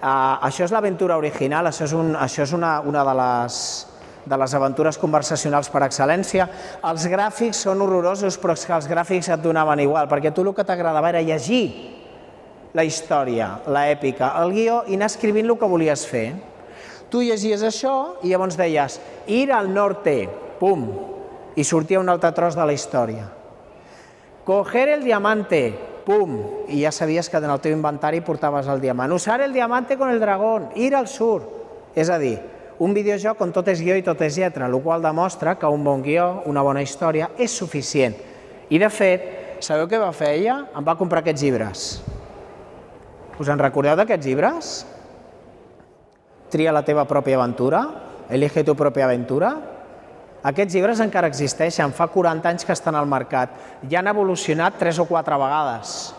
Uh, això és l'aventura original, això és, un, això és una, una de les, de les aventures conversacionals per excel·lència. Els gràfics són horrorosos, però és que els gràfics et donaven igual, perquè tu el que t'agradava era llegir la història, l'èpica, el guió i anar escrivint el que volies fer. Tu llegies això i llavors deies ir al norte, pum, i sortia un altre tros de la història. Coger el diamante, pum, i ja sabies que en el teu inventari portaves el diamant. Usar el diamante con el dragón, ir al sur. És a dir, un videojoc on tot és guió i tot és lletra, el qual demostra que un bon guió, una bona història, és suficient. I de fet, sabeu què va fer ella? Em va comprar aquests llibres. Us en recordeu d'aquests llibres? Tria la teva pròpia aventura, elige tu pròpia aventura. Aquests llibres encara existeixen, fa 40 anys que estan al mercat. Ja han evolucionat tres o quatre vegades,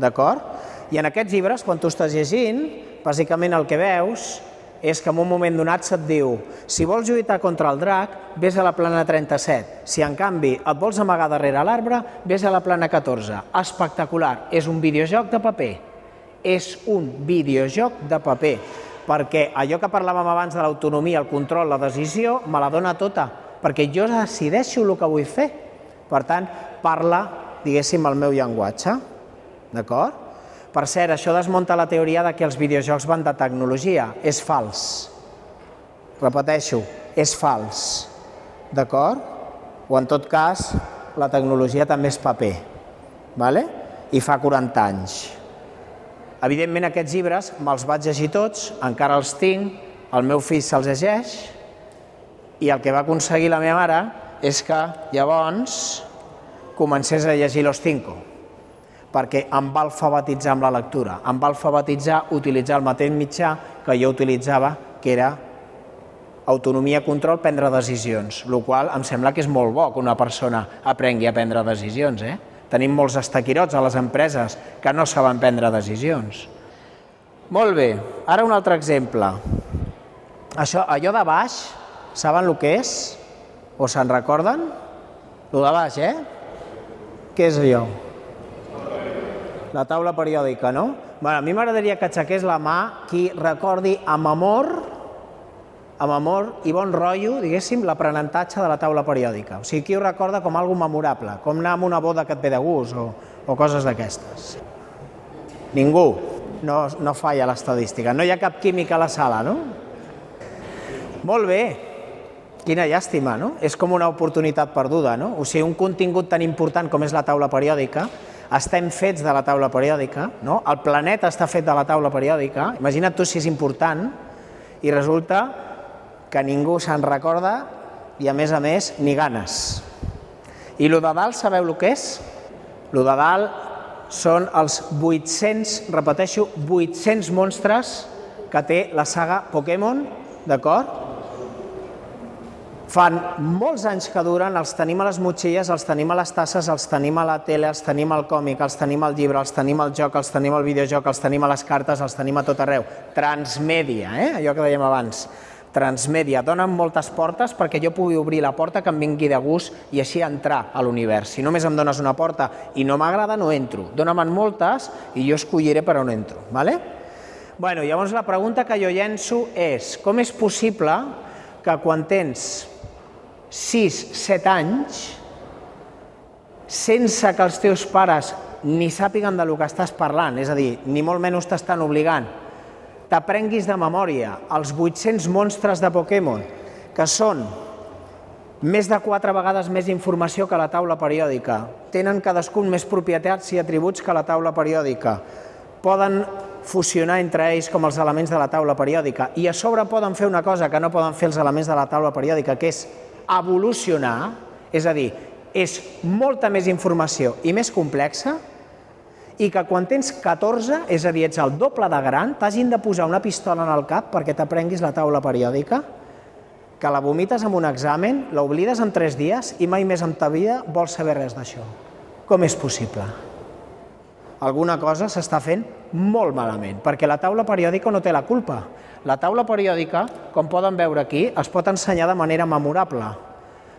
d'acord? I en aquests llibres, quan tu estàs llegint, bàsicament el que veus és que en un moment donat se't diu si vols lluitar contra el drac, vés a la plana 37. Si en canvi et vols amagar darrere l'arbre, vés a la plana 14. Espectacular. És un videojoc de paper. És un videojoc de paper perquè allò que parlàvem abans de l'autonomia, el control, la decisió, me la dona tota, perquè jo decideixo el que vull fer. Per tant, parla, diguéssim, el meu llenguatge. D'acord? Per cert, això desmunta la teoria de que els videojocs van de tecnologia. És fals. Repeteixo, és fals. D'acord? O en tot cas, la tecnologia també és paper. Vale? I fa 40 anys. Evidentment, aquests llibres me'ls vaig llegir tots, encara els tinc, el meu fill se'ls llegeix, i el que va aconseguir la meva mare és que llavors comencés a llegir Los Cinco, perquè em va alfabetitzar amb la lectura, em va alfabetitzar utilitzar el mateix mitjà que jo utilitzava, que era autonomia, control, prendre decisions, el qual em sembla que és molt bo que una persona aprengui a prendre decisions, eh? Tenim molts estaquirots a les empreses que no saben prendre decisions. Molt bé, ara un altre exemple. Això, allò de baix, saben el que és? O se'n recorden? Lo de baix, eh? Què és allò? La taula periòdica, no? Bueno, a mi m'agradaria que aixequés la mà qui recordi amb amor amb amor i bon rotllo, diguéssim, l'aprenentatge de la taula periòdica. O sigui, qui ho recorda com algo memorable, com anar a una boda que et ve de gust o, o coses d'aquestes. Ningú no, no falla l'estadística. No hi ha cap química a la sala, no? Molt bé. Quina llàstima, no? És com una oportunitat perduda, no? O sigui, un contingut tan important com és la taula periòdica, estem fets de la taula periòdica, no? El planeta està fet de la taula periòdica. Imagina't tu si és important i resulta que ningú se'n recorda i, a més a més, ni ganes. I lo de dalt, sabeu el que és? Lo de dalt són els 800, repeteixo, 800 monstres que té la saga Pokémon, d'acord? Fan molts anys que duren, els tenim a les motxilles, els tenim a les tasses, els tenim a la tele, els tenim al còmic, els tenim al llibre, els tenim al joc, els tenim al videojoc, els tenim a les cartes, els tenim a tot arreu. Transmèdia, eh? allò que dèiem abans. Transmèdia, donen moltes portes perquè jo pugui obrir la porta que em vingui de gust i així entrar a l'univers. Si només em dones una porta i no m'agrada, no entro. Dóna'm moltes i jo escolliré per on entro. ¿vale? Bueno, llavors la pregunta que jo llenço és com és possible que quan tens 6-7 anys, sense que els teus pares ni sàpiguen de lo que estàs parlant, és a dir, ni molt menys t'estan obligant, t'aprenguis de memòria els 800 monstres de Pokémon, que són més de quatre vegades més informació que la taula periòdica, tenen cadascun més propietats i atributs que la taula periòdica, poden fusionar entre ells com els elements de la taula periòdica. I a sobre poden fer una cosa que no poden fer els elements de la taula periòdica, que és evolucionar, és a dir, és molta més informació i més complexa, i que quan tens 14, és a dir, ets el doble de gran, t'hagin de posar una pistola en el cap perquè t'aprenguis la taula periòdica, que la vomites en un examen, l'oblides en 3 dies i mai més en ta vida vols saber res d'això. Com és possible? Alguna cosa s'està fent molt malament, perquè la taula periòdica no té la culpa. La taula periòdica, com poden veure aquí, es pot ensenyar de manera memorable.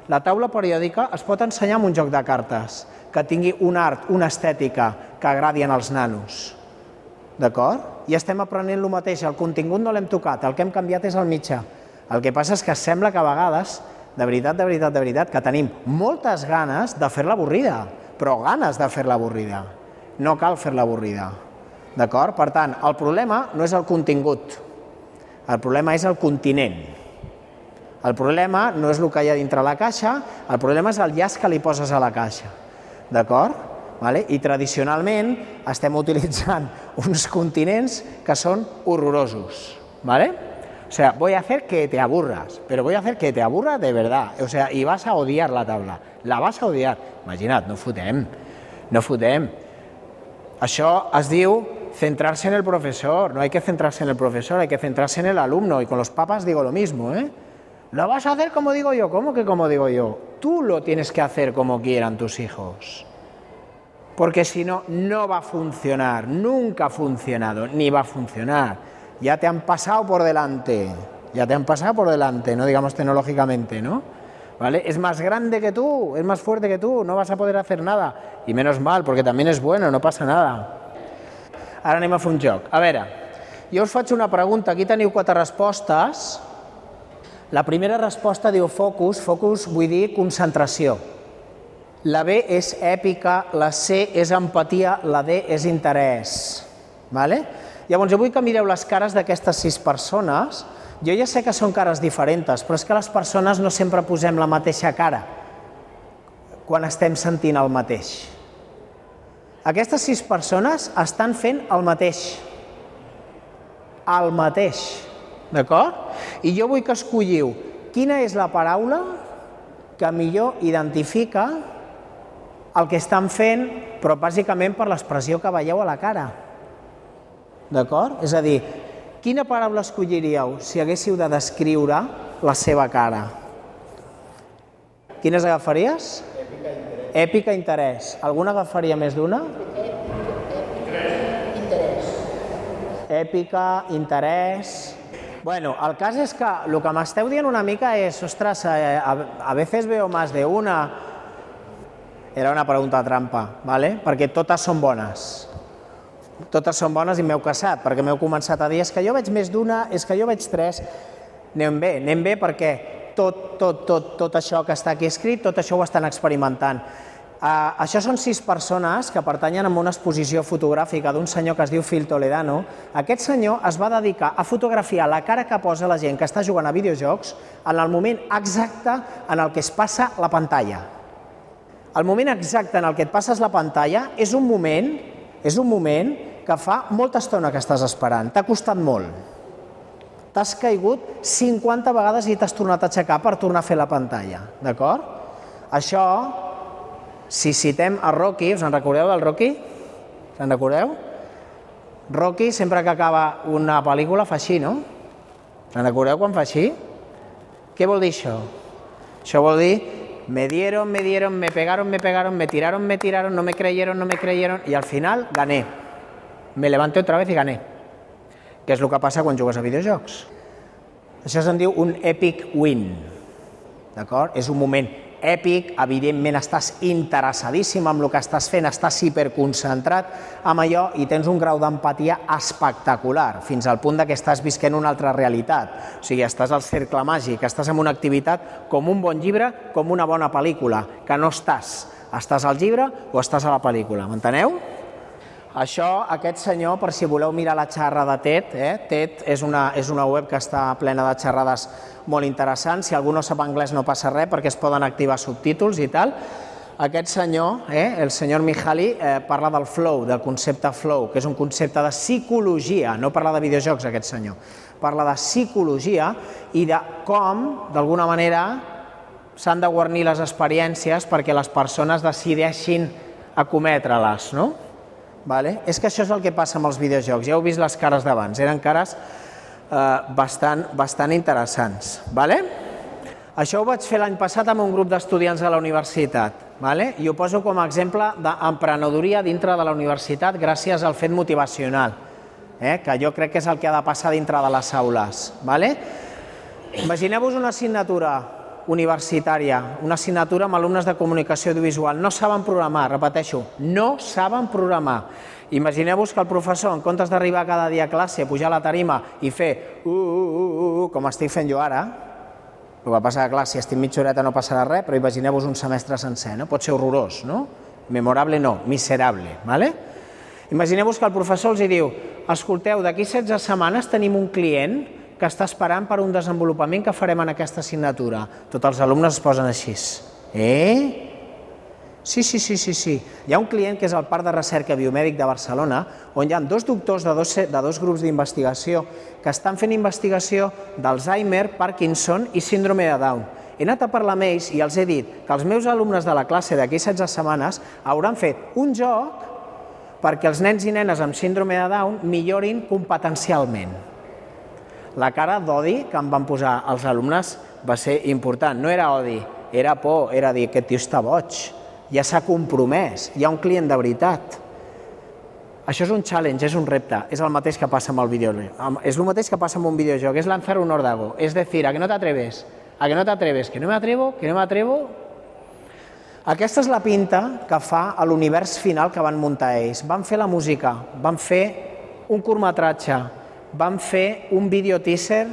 La taula periòdica es pot ensenyar amb un joc de cartes, que tingui un art, una estètica que agradi als nanos. D'acord? I estem aprenent el mateix, el contingut no l'hem tocat, el que hem canviat és el mitjà. El que passa és que sembla que a vegades, de veritat, de veritat, de veritat, que tenim moltes ganes de fer-la avorrida, però ganes de fer-la avorrida. No cal fer-la avorrida. D'acord? Per tant, el problema no és el contingut, el problema és el continent. El problema no és el que hi ha dintre la caixa, el problema és el llaç que li poses a la caixa. D'acord? Vale? I tradicionalment estem utilitzant uns continents que són horrorosos. ¿vale? O sea, voy a hacer que te aburras, pero voy a hacer que te aburra de verdad. O sea, y vas a odiar la tabla. La vas a odiar. Imagina't, no fotem. No fotem. Això es diu centrarse en el profesor, no hay que centrarse en el profesor, hay que centrarse en el alumno. Y con los papas digo lo mismo, ¿eh? Lo vas a hacer como digo yo, ¿cómo que como digo yo? Tú lo tienes que hacer como quieran tus hijos. Porque si no, no va a funcionar, nunca ha funcionado, ni va a funcionar. Ya te han pasado por delante, ya te han pasado por delante, no digamos tecnológicamente, ¿no? ¿Vale? Es más grande que tú, es más fuerte que tú, no vas a poder hacer nada. Y menos mal, porque también es bueno, no pasa nada. Ara anem a fer un joc. A veure, jo us faig una pregunta. Aquí teniu quatre respostes. La primera resposta diu focus. Focus vull dir concentració. La B és èpica, la C és empatia, la D és interès. Vale? Llavors, jo vull que mireu les cares d'aquestes sis persones. Jo ja sé que són cares diferents, però és que les persones no sempre posem la mateixa cara quan estem sentint el mateix. Aquestes sis persones estan fent el mateix. El mateix. D'acord? I jo vull que escolliu quina és la paraula que millor identifica el que estan fent, però bàsicament per l'expressió que veieu a la cara. D'acord? És a dir, quina paraula escolliríeu si haguéssiu de descriure la seva cara? Quines agafaries? Èpica, interès. Alguna agafaria més d'una? Interès. Èpica, interès... Bueno, el cas és que el que m'esteu dient una mica és, ostres, eh, a, a veces veo más de una... Era una pregunta trampa, ¿vale? perquè totes són bones. Totes són bones i m'heu casat, perquè m'heu començat a dir és que jo veig més d'una, és que jo veig tres... Anem bé, anem bé perquè tot, tot, tot, tot això que està aquí escrit, tot això ho estan experimentant. Uh, això són sis persones que pertanyen a una exposició fotogràfica d'un senyor que es diu Phil Toledano. Aquest senyor es va dedicar a fotografiar la cara que posa la gent que està jugant a videojocs en el moment exacte en el que es passa la pantalla. El moment exacte en el que et passes la pantalla és un moment, és un moment que fa molta estona que estàs esperant. T'ha costat molt. T'has caigut 50 vegades i t'has tornat a aixecar per tornar a fer la pantalla. D'acord? Això si citem a Rocky, us en recordeu del Rocky? Se'n recordeu? Rocky, sempre que acaba una pel·lícula, fa així, no? Se'n recordeu quan fa així? Què vol dir això? Això vol dir me dieron, me dieron, me pegaron, me pegaron, me tiraron, me tiraron, no me creyeron, no me creyeron, i al final gané. Me levanté otra vez i gané. Què és el que passa quan jugues a videojocs? Això se'n diu un epic win. D'acord? És un moment èpic, evidentment estàs interessadíssim amb el que estàs fent, estàs hiperconcentrat amb allò i tens un grau d'empatia espectacular, fins al punt que estàs visquent una altra realitat. O sigui, estàs al cercle màgic, estàs en una activitat com un bon llibre, com una bona pel·lícula, que no estàs. Estàs al llibre o estàs a la pel·lícula, m'enteneu? Això, aquest senyor, per si voleu mirar la xarra de TED, eh? TED és una, és una web que està plena de xerrades molt interessants. Si algú no sap anglès no passa res perquè es poden activar subtítols i tal. Aquest senyor, eh, el senyor Mihaly, eh, parla del flow, del concepte flow, que és un concepte de psicologia, no parla de videojocs aquest senyor, parla de psicologia i de com, d'alguna manera, s'han de guarnir les experiències perquè les persones decideixin acometre-les, no? Vale? És que això és el que passa amb els videojocs. Ja heu vist les cares d'abans, eren cares eh, bastant, bastant interessants. Vale? Això ho vaig fer l'any passat amb un grup d'estudiants de la universitat. Vale? I ho poso com a exemple d'emprenedoria dintre de la universitat gràcies al fet motivacional, eh? que jo crec que és el que ha de passar dintre de les aules. Vale? Imagineu-vos una assignatura universitària, una assignatura amb alumnes de comunicació audiovisual. No saben programar, repeteixo, no saben programar. Imagineu-vos que el professor, en comptes d'arribar cada dia a classe, pujar a la tarima i fer uh, uh, uh, uh, com estic fent jo ara, el que passa a classe, si estic mitja horeta no passarà res, però imagineu-vos un semestre sencer, no? Pot ser horrorós, no? Memorable no, miserable, ¿vale? Imagineu-vos que el professor els diu escolteu, d'aquí 16 setmanes tenim un client que està esperant per un desenvolupament que farem en aquesta assignatura. Tots els alumnes es posen així. Eh? Sí, sí, sí, sí, sí. Hi ha un client que és el Parc de Recerca Biomèdic de Barcelona, on hi ha dos doctors de dos, de dos grups d'investigació que estan fent investigació d'Alzheimer, Parkinson i síndrome de Down. He anat a parlar amb ells i els he dit que els meus alumnes de la classe d'aquí 16 setmanes hauran fet un joc perquè els nens i nenes amb síndrome de Down millorin competencialment. La cara d'odi que em van posar els alumnes va ser important. No era odi, era por, era dir, aquest tio està boig, ja s'ha compromès, hi ha un client de veritat. Això és un challenge, és un repte, és el mateix que passa amb el videojoc. És el mateix que passa amb un videojoc, és lanzar un órdago, és decir, a que no t'atreves, a que no t'atreves, que no m'atrevo, que no m'atrevo. Aquesta és la pinta que fa a l'univers final que van muntar ells. Van fer la música, van fer un curtmetratge, vam fer un vídeo teaser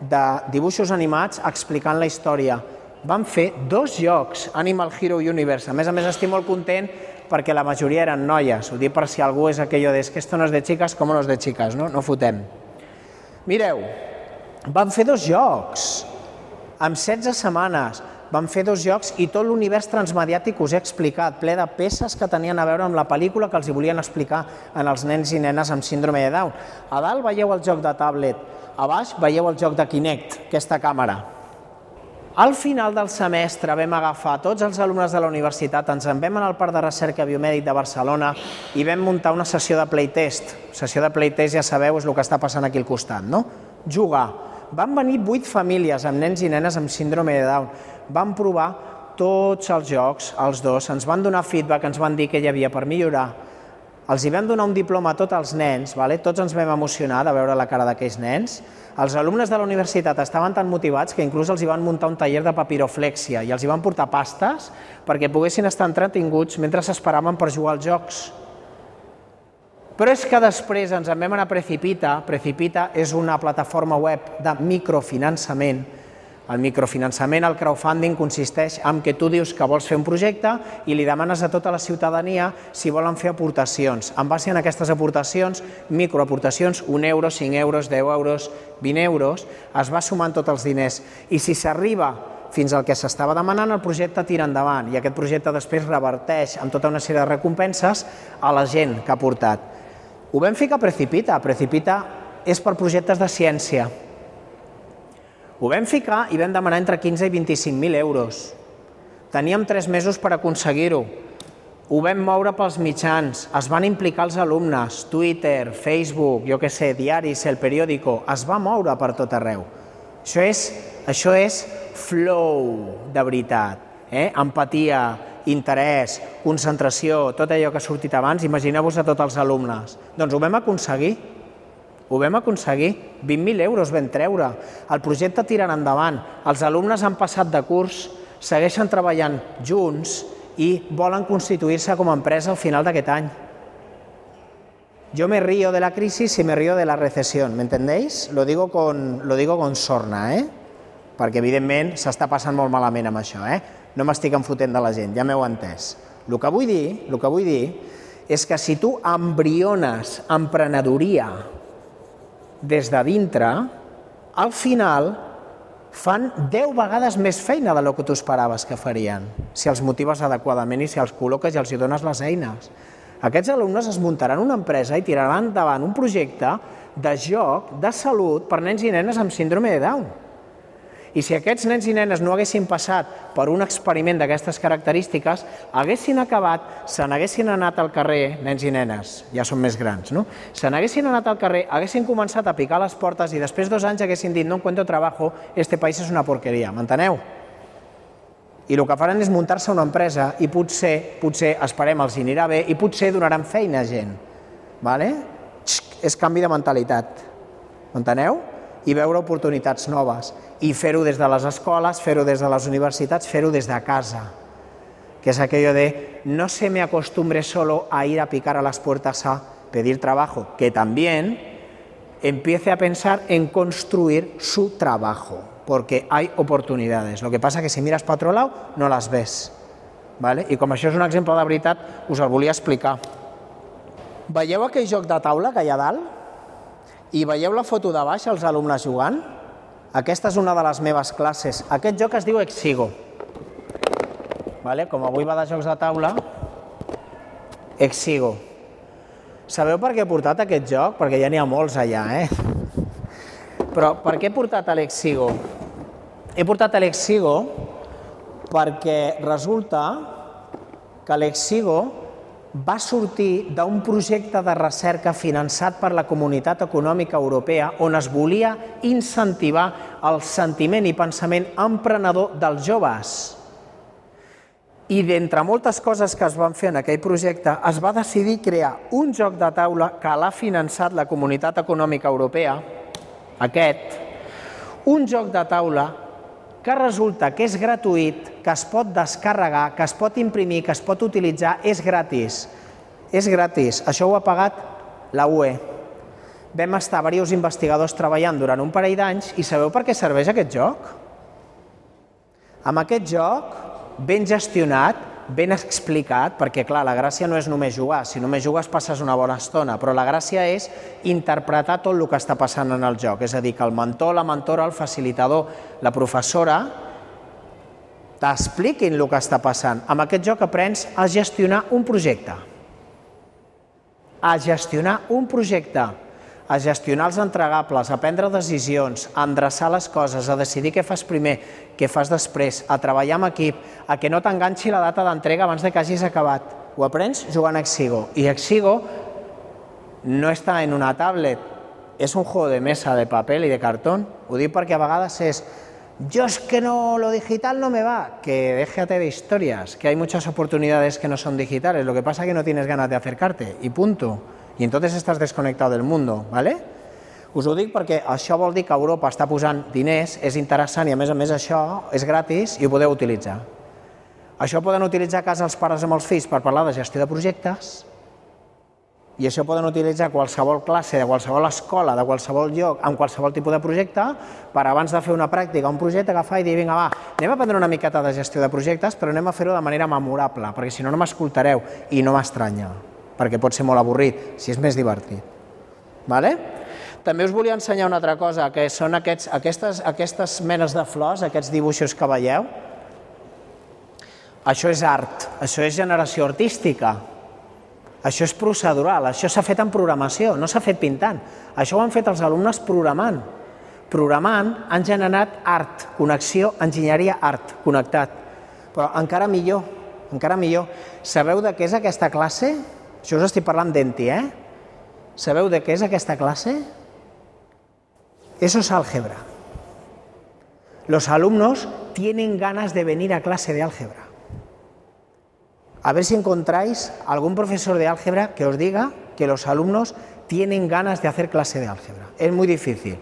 de dibuixos animats explicant la història. Vam fer dos jocs, Animal Hero Universe. A més a més, estic molt content perquè la majoria eren noies. Ho dic per si algú és aquello de que esto no és de xiques, com no és de xiques, no? No fotem. Mireu, vam fer dos jocs amb 16 setmanes van fer dos jocs i tot l'univers transmediàtic us he explicat, ple de peces que tenien a veure amb la pel·lícula que els hi volien explicar en els nens i nenes amb síndrome de Down. A dalt veieu el joc de tablet, a baix veieu el joc de Kinect, aquesta càmera. Al final del semestre vam agafar tots els alumnes de la universitat, ens en vam anar al Parc de Recerca Biomèdic de Barcelona i vam muntar una sessió de playtest. Sessió de playtest, ja sabeu, és el que està passant aquí al costat, no? Jugar. Van venir vuit famílies amb nens i nenes amb síndrome de Down vam provar tots els jocs, els dos, ens van donar feedback, ens van dir que hi havia per millorar, els hi vam donar un diploma a tots els nens, vale? tots ens vam emocionar de veure la cara d'aquells nens, els alumnes de la universitat estaven tan motivats que inclús els hi van muntar un taller de papiroflèxia i els hi van portar pastes perquè poguessin estar entretinguts mentre s'esperaven per jugar als jocs. Però és que després ens en vam anar a Precipita. Precipita és una plataforma web de microfinançament. El microfinançament, el crowdfunding, consisteix en que tu dius que vols fer un projecte i li demanes a tota la ciutadania si volen fer aportacions. En base a aquestes aportacions, microaportacions, 1 euro, 5 euros, 10 euros, 20 euros, es va sumant tots els diners. I si s'arriba fins al que s'estava demanant, el projecte tira endavant i aquest projecte després reverteix amb tota una sèrie de recompenses a la gent que ha portat. Ho vam ficar a Precipita. Precipita és per projectes de ciència. Ho vam ficar i vam demanar entre 15 i 25.000 euros. Teníem tres mesos per aconseguir-ho. Ho vam moure pels mitjans, es van implicar els alumnes, Twitter, Facebook, jo que sé, diaris, el periòdico, es va moure per tot arreu. Això és, això és flow de veritat, eh? empatia, interès, concentració, tot allò que ha sortit abans, imagineu-vos a tots els alumnes. Doncs ho vam aconseguir, ho vam aconseguir, 20.000 euros vam treure, el projecte tirant endavant, els alumnes han passat de curs, segueixen treballant junts i volen constituir-se com a empresa al final d'aquest any. Yo me río de la crisis y me río de la recesión, ¿me entendéis? Lo digo con, lo digo con sorna, eh? perquè evidentment s'està passant molt malament amb això. Eh? no m'estic enfotent de la gent, ja m'heu entès. El que vull dir, el que vull dir és que si tu embriones emprenedoria des de dintre, al final fan 10 vegades més feina de lo que tu esperaves que farien, si els motives adequadament i si els col·loques i els hi dones les eines. Aquests alumnes es muntaran una empresa i tiraran endavant un projecte de joc de salut per nens i nenes amb síndrome de Down i si aquests nens i nenes no haguessin passat per un experiment d'aquestes característiques, haguessin acabat, se n'haguessin anat al carrer, nens i nenes, ja són més grans, no? Se n'haguessin anat al carrer, haguessin començat a picar les portes i després dos anys haguessin dit no encuentro trabajo, este país és una porqueria, m'enteneu? I el que faran és muntar-se una empresa i potser, potser, esperem, els anirà bé i potser donaran feina a gent. Vale? És canvi de mentalitat. M'enteneu? I veure oportunitats noves i fer-ho des de les escoles, fer-ho des de les casa, que es aquello de no se me acostumbre solo a ir a picar a las puertas a pedir trabajo, que también empiece a pensar en construir su trabajo, porque hay oportunidades. Lo que pasa que si miras para otro lado no las ves. ¿vale? I com això és un exemple de veritat, us el volia explicar. Veieu aquell joc de taula que hi ha dalt? I veieu la foto de baix, els alumnes jugant? Aquesta és una de les meves classes. Aquest joc es diu Exigo. Vale? Com avui va de jocs de taula, Exigo. Sabeu per què he portat aquest joc? Perquè ja n'hi ha molts allà, eh? Però per què he portat l'Exigo? He portat l'Exigo perquè resulta que l'Exigo va sortir d'un projecte de recerca finançat per la Comunitat Econòmica Europea on es volia incentivar el sentiment i pensament emprenedor dels joves. I d'entre moltes coses que es van fer en aquell projecte, es va decidir crear un joc de taula que l'ha finançat la Comunitat Econòmica Europea, aquest, un joc de taula que resulta que és gratuït, que es pot descarregar, que es pot imprimir, que es pot utilitzar, és gratis. És gratis. Això ho ha pagat la UE. Vam estar diversos investigadors treballant durant un parell d'anys i sabeu per què serveix aquest joc? Amb aquest joc, ben gestionat, ben explicat, perquè clar, la gràcia no és només jugar, si només jugues passes una bona estona, però la gràcia és interpretar tot el que està passant en el joc, és a dir, que el mentor, la mentora, el facilitador, la professora t'expliquin el que està passant. Amb aquest joc aprens a gestionar un projecte, a gestionar un projecte, a gestionar els entregables, a prendre decisions, a endreçar les coses, a decidir què fas primer, què fas després, a treballar amb equip, a que no t'enganxi la data d'entrega abans de que hagis acabat. Ho aprens jugant a Exigo. I Exigo no està en una tablet, és un juego de mesa de paper i de cartó. Ho dic perquè a vegades és yo es que no, lo digital no me va, que déjate de historias, que hay muchas oportunidades que no son digitales, lo que pasa es que no tienes ganas de acercarte, y punto. I entonces estàs desconnectat del món, ¿vale? Us ho dic perquè això vol dir que Europa està posant diners, és interessant i a més a més això és gratis i ho podeu utilitzar. Això poden utilitzar a casa els pares amb els fills per parlar de gestió de projectes i això poden utilitzar qualsevol classe, de qualsevol escola, de qualsevol lloc, amb qualsevol tipus de projecte, per abans de fer una pràctica, un projecte, agafar i dir, vinga, va, anem a aprendre una miqueta de gestió de projectes, però anem a fer-ho de manera memorable, perquè si no, no m'escoltareu, i no m'estranya, perquè pot ser molt avorrit, si és més divertit. Vale? També us volia ensenyar una altra cosa, que són aquests, aquestes, aquestes menes de flors, aquests dibuixos que veieu. Això és art, això és generació artística, això és procedural, això s'ha fet en programació, no s'ha fet pintant. Això ho han fet els alumnes programant. Programant han generat art, connexió, enginyeria, art, connectat. Però encara millor, encara millor. Sabeu de què és aquesta classe? Això us estic parlant d'enti, eh? Sabeu de què és aquesta classe? Eso es álgebra. Los alumnos tienen ganas de venir a clase de álgebra. a ver si encontráis algún profesor de álgebra que os diga que los alumnos tienen ganas de hacer clase de álgebra. Es muy difícil.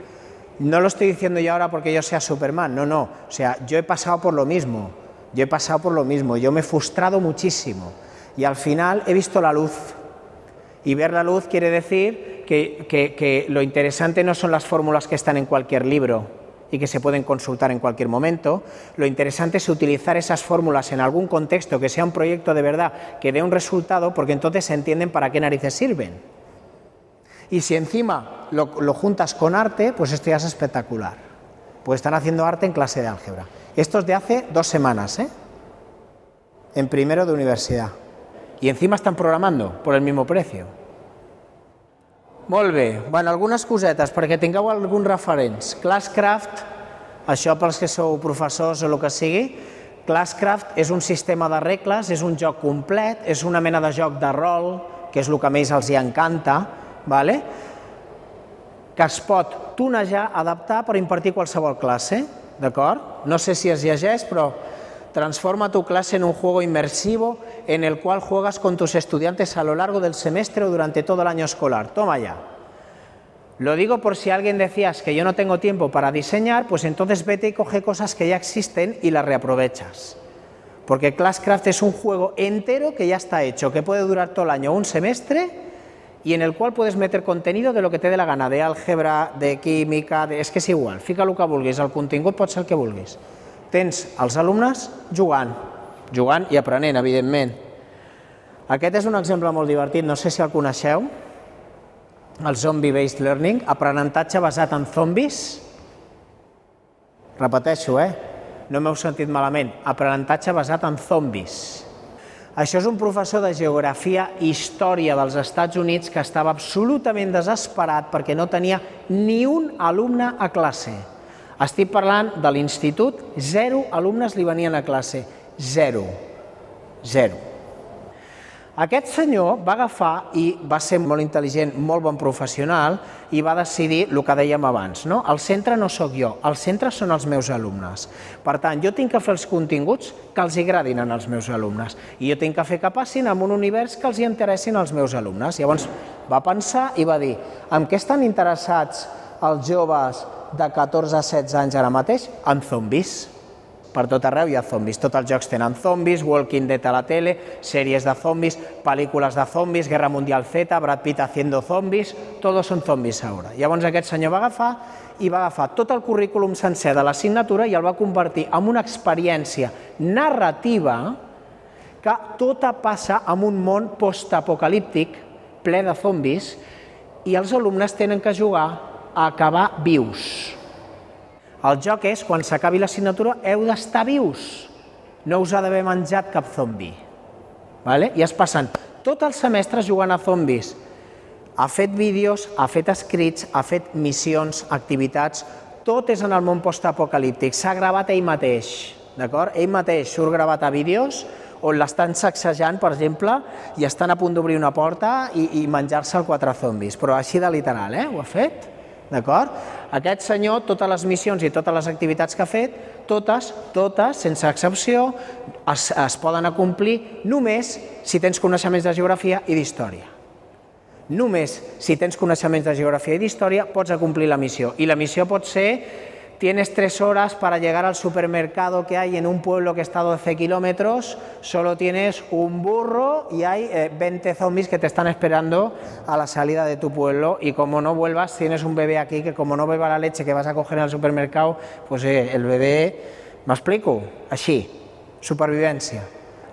No lo estoy diciendo yo ahora porque yo sea Superman, no, no. O sea, yo he pasado por lo mismo, yo he pasado por lo mismo, yo me he frustrado muchísimo y al final he visto la luz. Y ver la luz quiere decir que, lo interesante no son las fórmulas que están en cualquier libro, y que se pueden consultar en cualquier momento. Lo interesante es utilizar esas fórmulas en algún contexto que sea un proyecto de verdad que dé un resultado, porque entonces se entienden para qué narices sirven. Y si encima lo, juntas con arte, pues esto ya es espectacular. Pues están haciendo arte en clase de álgebra. Esto es de hace dos semanas, ¿eh? En primero de universidad. Y encima están programando por el mismo precio. Molt bé. Bueno, algunes cosetes perquè tingueu alguns referents. Classcraft, això pels que sou professors o el que sigui, Classcraft és un sistema de regles, és un joc complet, és una mena de joc de rol, que és el que més els hi encanta, vale? que es pot tunejar, adaptar per impartir qualsevol classe, d'acord? No sé si es llegeix, però transforma tu clase en un juego inmersivo en el cual juegas con tus estudiantes a lo largo del semestre o durante todo el año escolar. Toma ya. Lo digo por si alguien decías que yo no tengo tiempo para diseñar, pues entonces vete y coge cosas que ya existen y las reaprovechas. Porque Classcraft es un juego entero que ya está hecho, que puede durar todo el año, un semestre, y en el cual puedes meter contenido de lo que te dé la gana, de álgebra, de química, de... és que és igual, fica el que vulguis, el contingut pot ser el que vulguis. Tens els alumnes jugant, jugant i aprenent, evidentment. Aquest és un exemple molt divertit, no sé si el coneixeu, el Zombie-Based Learning, aprenentatge basat en zombis. Repeteixo, eh? No m'heu sentit malament. Aprenentatge basat en zombis. Això és un professor de geografia i història dels Estats Units que estava absolutament desesperat perquè no tenia ni un alumne a classe. Estic parlant de l'institut, zero alumnes li venien a classe. Zero. Zero. Aquest senyor va agafar i va ser molt intel·ligent, molt bon professional i va decidir el que dèiem abans. No? El centre no sóc jo, el centre són els meus alumnes. Per tant, jo tinc que fer els continguts que els agradin als meus alumnes i jo tinc que fer que passin en un univers que els hi interessin als meus alumnes. Llavors va pensar i va dir en què estan interessats els joves de 14 a 16 anys ara mateix? En zombis per tot arreu hi ha zombis. Tots els jocs tenen zombis, Walking Dead a la tele, sèries de zombis, pel·lícules de zombis, Guerra Mundial Z, Brad Pitt haciendo zombis, tots són zombis ara. Llavors aquest senyor va agafar i va agafar tot el currículum sencer de l'assignatura i el va convertir en una experiència narrativa que tota passa en un món postapocalíptic ple de zombis i els alumnes tenen que jugar a acabar vius el joc és, quan s'acabi l'assignatura, heu d'estar vius. No us ha d'haver menjat cap zombi. Vale? I es passen tot el semestre jugant a zombis. Ha fet vídeos, ha fet escrits, ha fet missions, activitats, tot és en el món postapocalíptic. S'ha gravat ell mateix, d'acord? Ell mateix surt gravat a vídeos on l'estan sacsejant, per exemple, i estan a punt d'obrir una porta i, i menjar-se el quatre zombis. Però així de literal, eh? Ho ha fet? D'acord? Aquest senyor, totes les missions i totes les activitats que ha fet, totes, totes, sense excepció, es, es poden acomplir només si tens coneixements de geografia i d'història. Només si tens coneixements de geografia i d'història pots acomplir la missió. I la missió pot ser tienes tres horas para llegar al supermercado que hay en un pueblo que está a 12 kilómetros, solo tienes un burro y hay 20 eh, zombies que te están esperando a la salida de tu pueblo y como no vuelvas, tienes un bebé aquí que como no beba la leche que vas a coger en el supermercado, pues eh, el bebé, ¿me explico? Així, supervivència.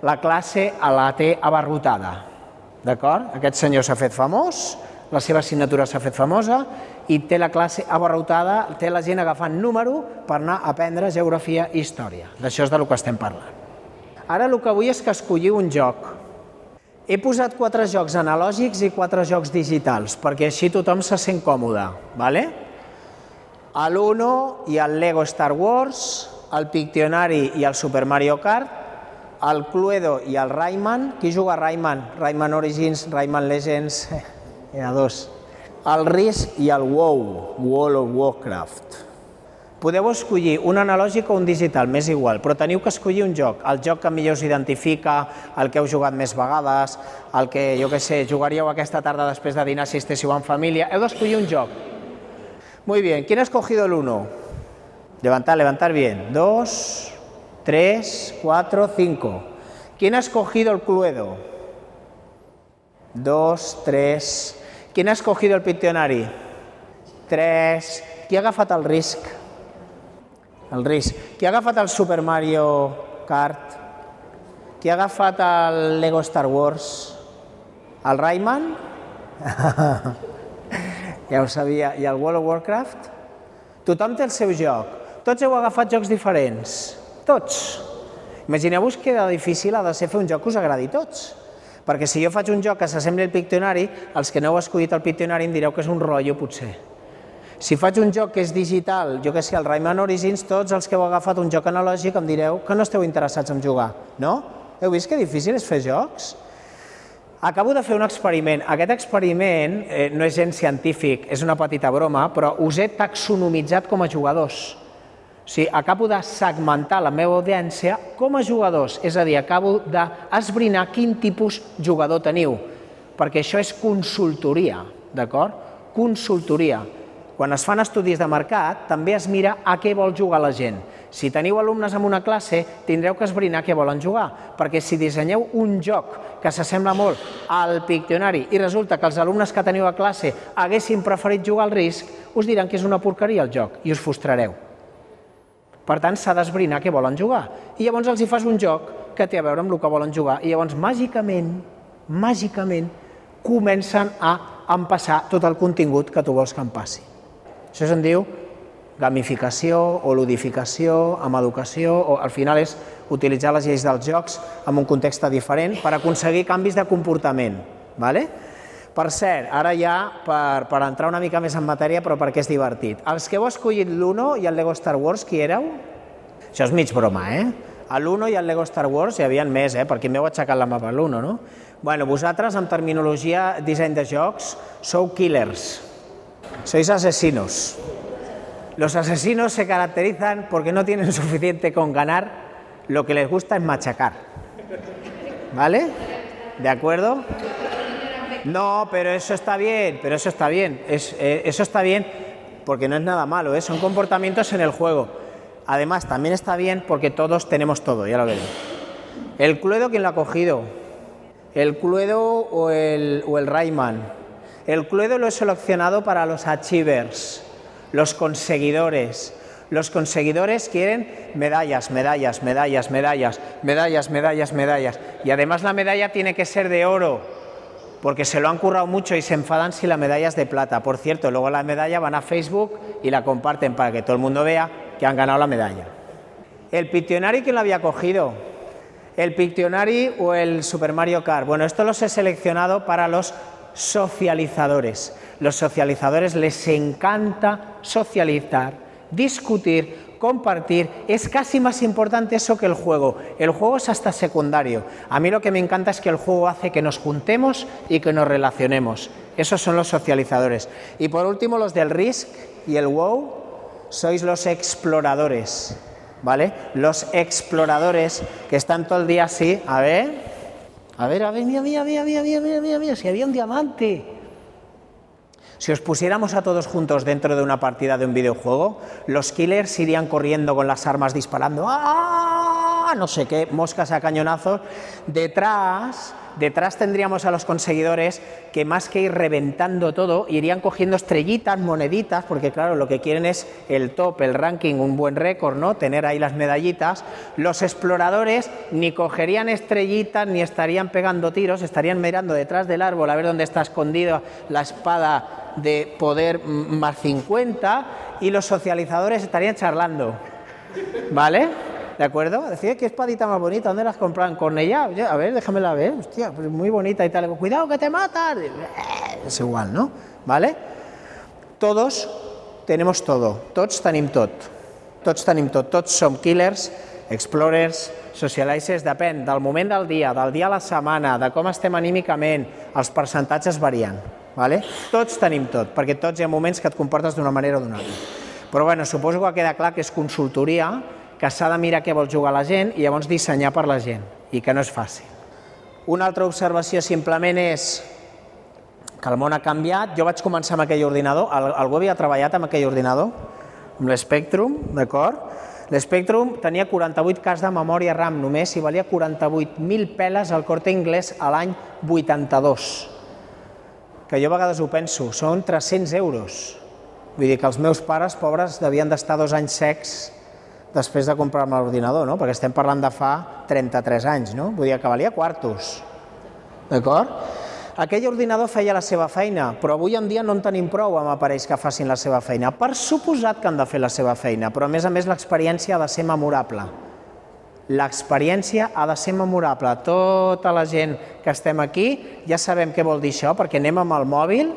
La classe a la té abarrotada, d'acord? Aquest senyor s'ha fet famós, la seva assignatura s'ha fet famosa i té la classe abarrotada, té la gent agafant número per anar a aprendre geografia i història. D'això és del que estem parlant. Ara el que vull és que escolliu un joc. He posat quatre jocs analògics i quatre jocs digitals, perquè així tothom se sent còmode. ¿vale? L'Uno i el Lego Star Wars, el Pictionary i el Super Mario Kart, el Cluedo i el Rayman. Qui juga a Rayman? Rayman Origins, Rayman Legends... Hi ha dos el RISC i el WoW, World of Warcraft. Podeu escollir un analògic o un digital, m'és igual, però teniu que escollir un joc, el joc que millor us identifica, el que heu jugat més vegades, el que, jo que sé, jugaríeu aquesta tarda després de dinar si estéssiu en família. Heu d'escollir un joc. Muy bien, ¿quién ha escogido el 1? Levantar, levantar bien. 2, 3, 4, 5. ¿Quién ha escogido el Cluedo? 2, 3, ¿Quién ha escogido el Pictionary? Tres. Qui ha agafat el risc? El risc. Qui ha agafat el Super Mario Kart? Qui ha agafat el Lego Star Wars? El Rayman? ja ho sabia. I el World of Warcraft? Tothom té el seu joc. Tots heu agafat jocs diferents. Tots. Imagineu-vos que de difícil ha de ser fer un joc que us agradi a tots. Perquè si jo faig un joc que s'assembli al Pictionary, els que no heu escollit el Pictionary em direu que és un rotllo, potser. Si faig un joc que és digital, jo que sé, el Rayman Origins, tots els que heu agafat un joc analògic em direu que no esteu interessats en jugar, no? Heu vist que difícil és fer jocs? Acabo de fer un experiment. Aquest experiment eh, no és gens científic, és una petita broma, però us he taxonomitzat com a jugadors. O sigui, acabo de segmentar la meva audiència com a jugadors, és a dir, acabo d'esbrinar quin tipus jugador teniu, perquè això és consultoria, d'acord? Consultoria. Quan es fan estudis de mercat, també es mira a què vol jugar la gent. Si teniu alumnes en una classe, tindreu que esbrinar què volen jugar, perquè si dissenyeu un joc que s'assembla molt al Pictionari i resulta que els alumnes que teniu a classe haguessin preferit jugar al risc, us diran que és una porqueria el joc i us frustrareu. Per tant, s'ha d'esbrinar què volen jugar. I llavors els hi fas un joc que té a veure amb el que volen jugar. I llavors, màgicament, màgicament, comencen a empassar tot el contingut que tu vols que em passi. Això se'n diu gamificació o ludificació amb educació, o al final és utilitzar les lleis dels jocs en un context diferent per aconseguir canvis de comportament. ¿vale? Per cert, ara ja per, per entrar una mica més en matèria, però perquè és divertit. Els que heu escollit l'Uno i el Lego Star Wars, qui éreu? Això és mig broma, eh? A l'Uno i el Lego Star Wars hi havia més, eh? Perquè m'heu aixecat la mapa l'Uno, no? Bueno, vosaltres, en terminologia disseny de jocs, sou killers. Sois asesinos. Los asesinos se caracterizan porque no tienen suficiente con ganar, lo que les gusta es machacar. ¿Vale? ¿De acuerdo? No, pero eso está bien, pero eso está bien. Es, eh, eso está bien porque no es nada malo, ¿eh? son comportamientos en el juego. Además, también está bien porque todos tenemos todo, ya lo veré. ¿El Cluedo quién lo ha cogido? ¿El Cluedo o el, o el Rayman? El Cluedo lo he seleccionado para los achievers, los conseguidores. Los conseguidores quieren medallas, medallas, medallas, medallas, medallas, medallas, medallas. Y además la medalla tiene que ser de oro porque se lo han currado mucho y se enfadan si la medalla es de plata. Por cierto, luego la medalla van a Facebook y la comparten para que todo el mundo vea que han ganado la medalla. ¿El Pictionary quién lo había cogido? ¿El Pictionary o el Super Mario Kart? Bueno, esto los he seleccionado para los socializadores. Los socializadores les encanta socializar, discutir, compartir, es casi más importante eso que el juego. El juego es hasta secundario. A mí lo que me encanta es que el juego hace que nos juntemos y que nos relacionemos. Esos son los socializadores. Y por último, los del Risk y el WoW, sois los exploradores. ¿Vale? Los exploradores que están todo el día así, a ver, a ver, a ver, mira, mira, mira, mira, mira, mira, mira, si había un diamante. Si os pusiéramos a todos juntos dentro de una partida de un videojuego, los killers irían corriendo con las armas disparando, ¡ah! No sé qué, moscas a cañonazos. Detrás, detrás tendríamos a los conseguidores que más que ir reventando todo, irían cogiendo estrellitas, moneditas, porque claro, lo que quieren es el top, el ranking, un buen récord, ¿no? Tener ahí las medallitas. Los exploradores ni cogerían estrellitas ni estarían pegando tiros, estarían mirando detrás del árbol a ver dónde está escondida la espada de poder más 50 y los socializadores estarían charlando. ¿Vale? ¿De acuerdo? Decía, qué espadita más bonita, ¿dónde las compran? Cornellá, a ver, déjamela ver, hostia, pues muy bonita y tal. Cuidado que te matas. Es igual, ¿no? ¿Vale? Todos tenemos todo, tots tenim tot. Tots tenim tot, tots som killers, explorers, socializers, depèn del moment del dia, del dia a la setmana, de com estem anímicament, els percentatges varien. Vale? Tots tenim tot, perquè tots hi ha moments que et comportes d'una manera o d'una altra. Però bueno, suposo que queda clar que és consultoria, que s'ha de mirar què vol jugar la gent i llavors dissenyar per la gent, i que no és fàcil. Una altra observació simplement és que el món ha canviat. Jo vaig començar amb aquell ordinador, algú havia treballat amb aquell ordinador, amb l'Spectrum, d'acord? L'Spectrum tenia 48 cas de memòria RAM només i valia 48.000 peles al corte inglès a l'any 82 que jo a vegades ho penso, són 300 euros. Vull dir que els meus pares, pobres, devien d'estar dos anys secs després de comprar-me l'ordinador, no? perquè estem parlant de fa 33 anys, no? vull dir que valia quartos. D'acord? Aquell ordinador feia la seva feina, però avui en dia no en tenim prou amb aparells que facin la seva feina. Per suposat que han de fer la seva feina, però a més a més l'experiència ha de ser memorable l'experiència ha de ser memorable. Tota la gent que estem aquí ja sabem què vol dir això, perquè anem amb el mòbil,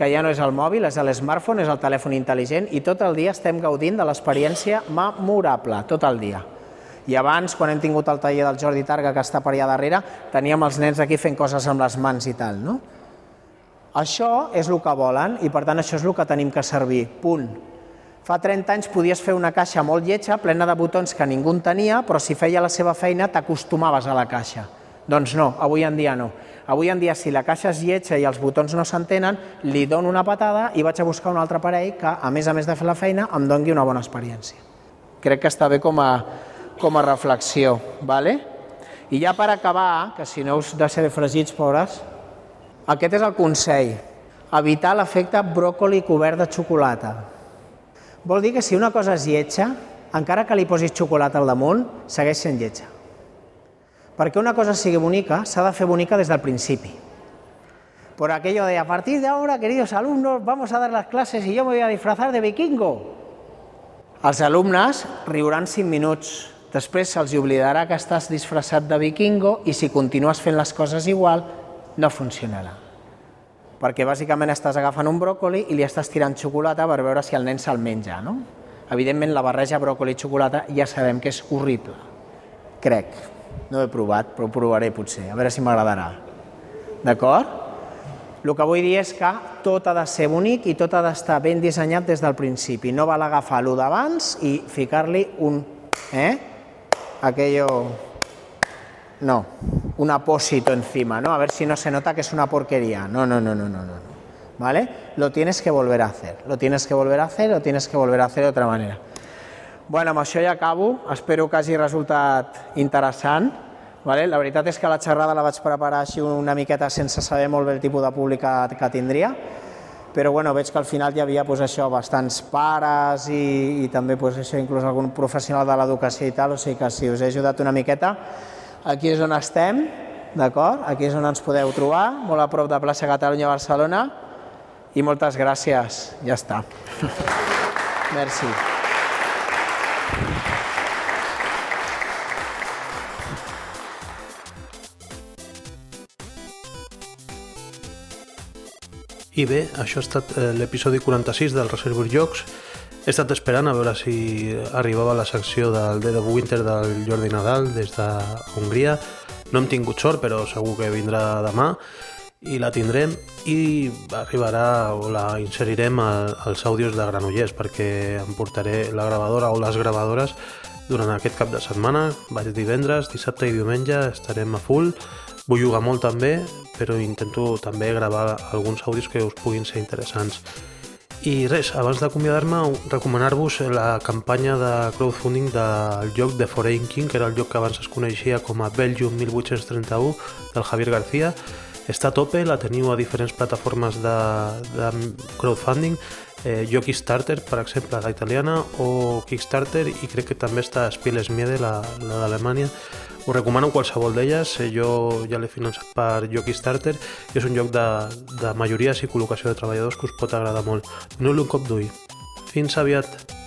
que ja no és el mòbil, és l'smartphone, és el telèfon intel·ligent, i tot el dia estem gaudint de l'experiència memorable, tot el dia. I abans, quan hem tingut el taller del Jordi Targa, que està per allà darrere, teníem els nens aquí fent coses amb les mans i tal, no? Això és el que volen i, per tant, això és el que tenim que servir. Punt. Fa 30 anys podies fer una caixa molt lletja, plena de botons que ningú en tenia, però si feia la seva feina t'acostumaves a la caixa. Doncs no, avui en dia no. Avui en dia, si la caixa és lletja i els botons no s'entenen, li dono una patada i vaig a buscar un altre aparell que, a més a més de fer la feina, em doni una bona experiència. Crec que està bé com a, com a reflexió. Vale? I ja per acabar, que si no us de ser fregits, pobres, aquest és el consell. Evitar l'efecte bròcoli cobert de xocolata. Vol dir que si una cosa és lletja, encara que li posis xocolata al damunt, segueix sent lletja. Perquè una cosa sigui bonica, s'ha de fer bonica des del principi. Por aquello de, a partir de ahora, queridos alumnos, vamos a dar las clases y yo me voy a disfrazar de vikingo. Els alumnes riuran 5 minuts, després se'ls oblidarà que estàs disfressat de vikingo i si continues fent les coses igual, no funcionarà perquè bàsicament estàs agafant un bròcoli i li estàs tirant xocolata per veure si el nen se'l menja, no? Evidentment, la barreja bròcoli i xocolata ja sabem que és horrible. Crec. No ho he provat, però ho provaré potser, a veure si m'agradarà. D'acord? El que vull dir és que tot ha de ser bonic i tot ha d'estar ben dissenyat des del principi. No val agafar lo d'abans i ficar-li un... Eh? Aquello... No, un apósito encima, ¿no? A ver si no se nota que es una porquería. No, no, no, no, no, no. ¿Vale? Lo tienes que volver a hacer. Lo tienes que volver a hacer, lo tienes que volver a hacer de otra manera. Bueno, amb això ja acabo. Espero que hagi resultat interessant. Vale? La veritat és que la xerrada la vaig preparar així una miqueta sense saber molt bé el tipus de públic que, que tindria, però bueno, veig que al final hi havia pues, això, bastants pares i, i també pues, això, inclús algun professional de l'educació i tal, o sigui que si us he ajudat una miqueta, Aquí és on estem, d'acord? Aquí és on ens podeu trobar, molt a prop de plaça Catalunya Barcelona. I moltes gràcies. Ja està. Merci. I bé, això ha estat eh, l'episodi 46 del Reservoir Jocs. He estat esperant a veure si arribava la secció del Dead of Winter del Jordi Nadal des de Hongria. No hem tingut sort, però segur que vindrà demà i la tindrem i arribarà o la inserirem als àudios de Granollers perquè em portaré la gravadora o les gravadores durant aquest cap de setmana, vaig divendres, dissabte i diumenge estarem a full. Vull jugar molt també, però intento també gravar alguns àudios que us puguin ser interessants. I res, abans d'acomiadar-me, recomanar-vos la campanya de crowdfunding del joc de Foreign King, que era el joc que abans es coneixia com a Belgium 1831, del Javier García. Està a tope, la teniu a diferents plataformes de, de crowdfunding, eh, jo Kickstarter, per exemple, la italiana, o Kickstarter, i crec que també està Spiel Miede, la, la d'Alemanya, us recomano qualsevol d'elles, eh, jo ja l'he finançat per Jockey Starter i és un joc de, de majories i col·locació de treballadors que us pot agradar molt. No un cop d'ull. Fins aviat!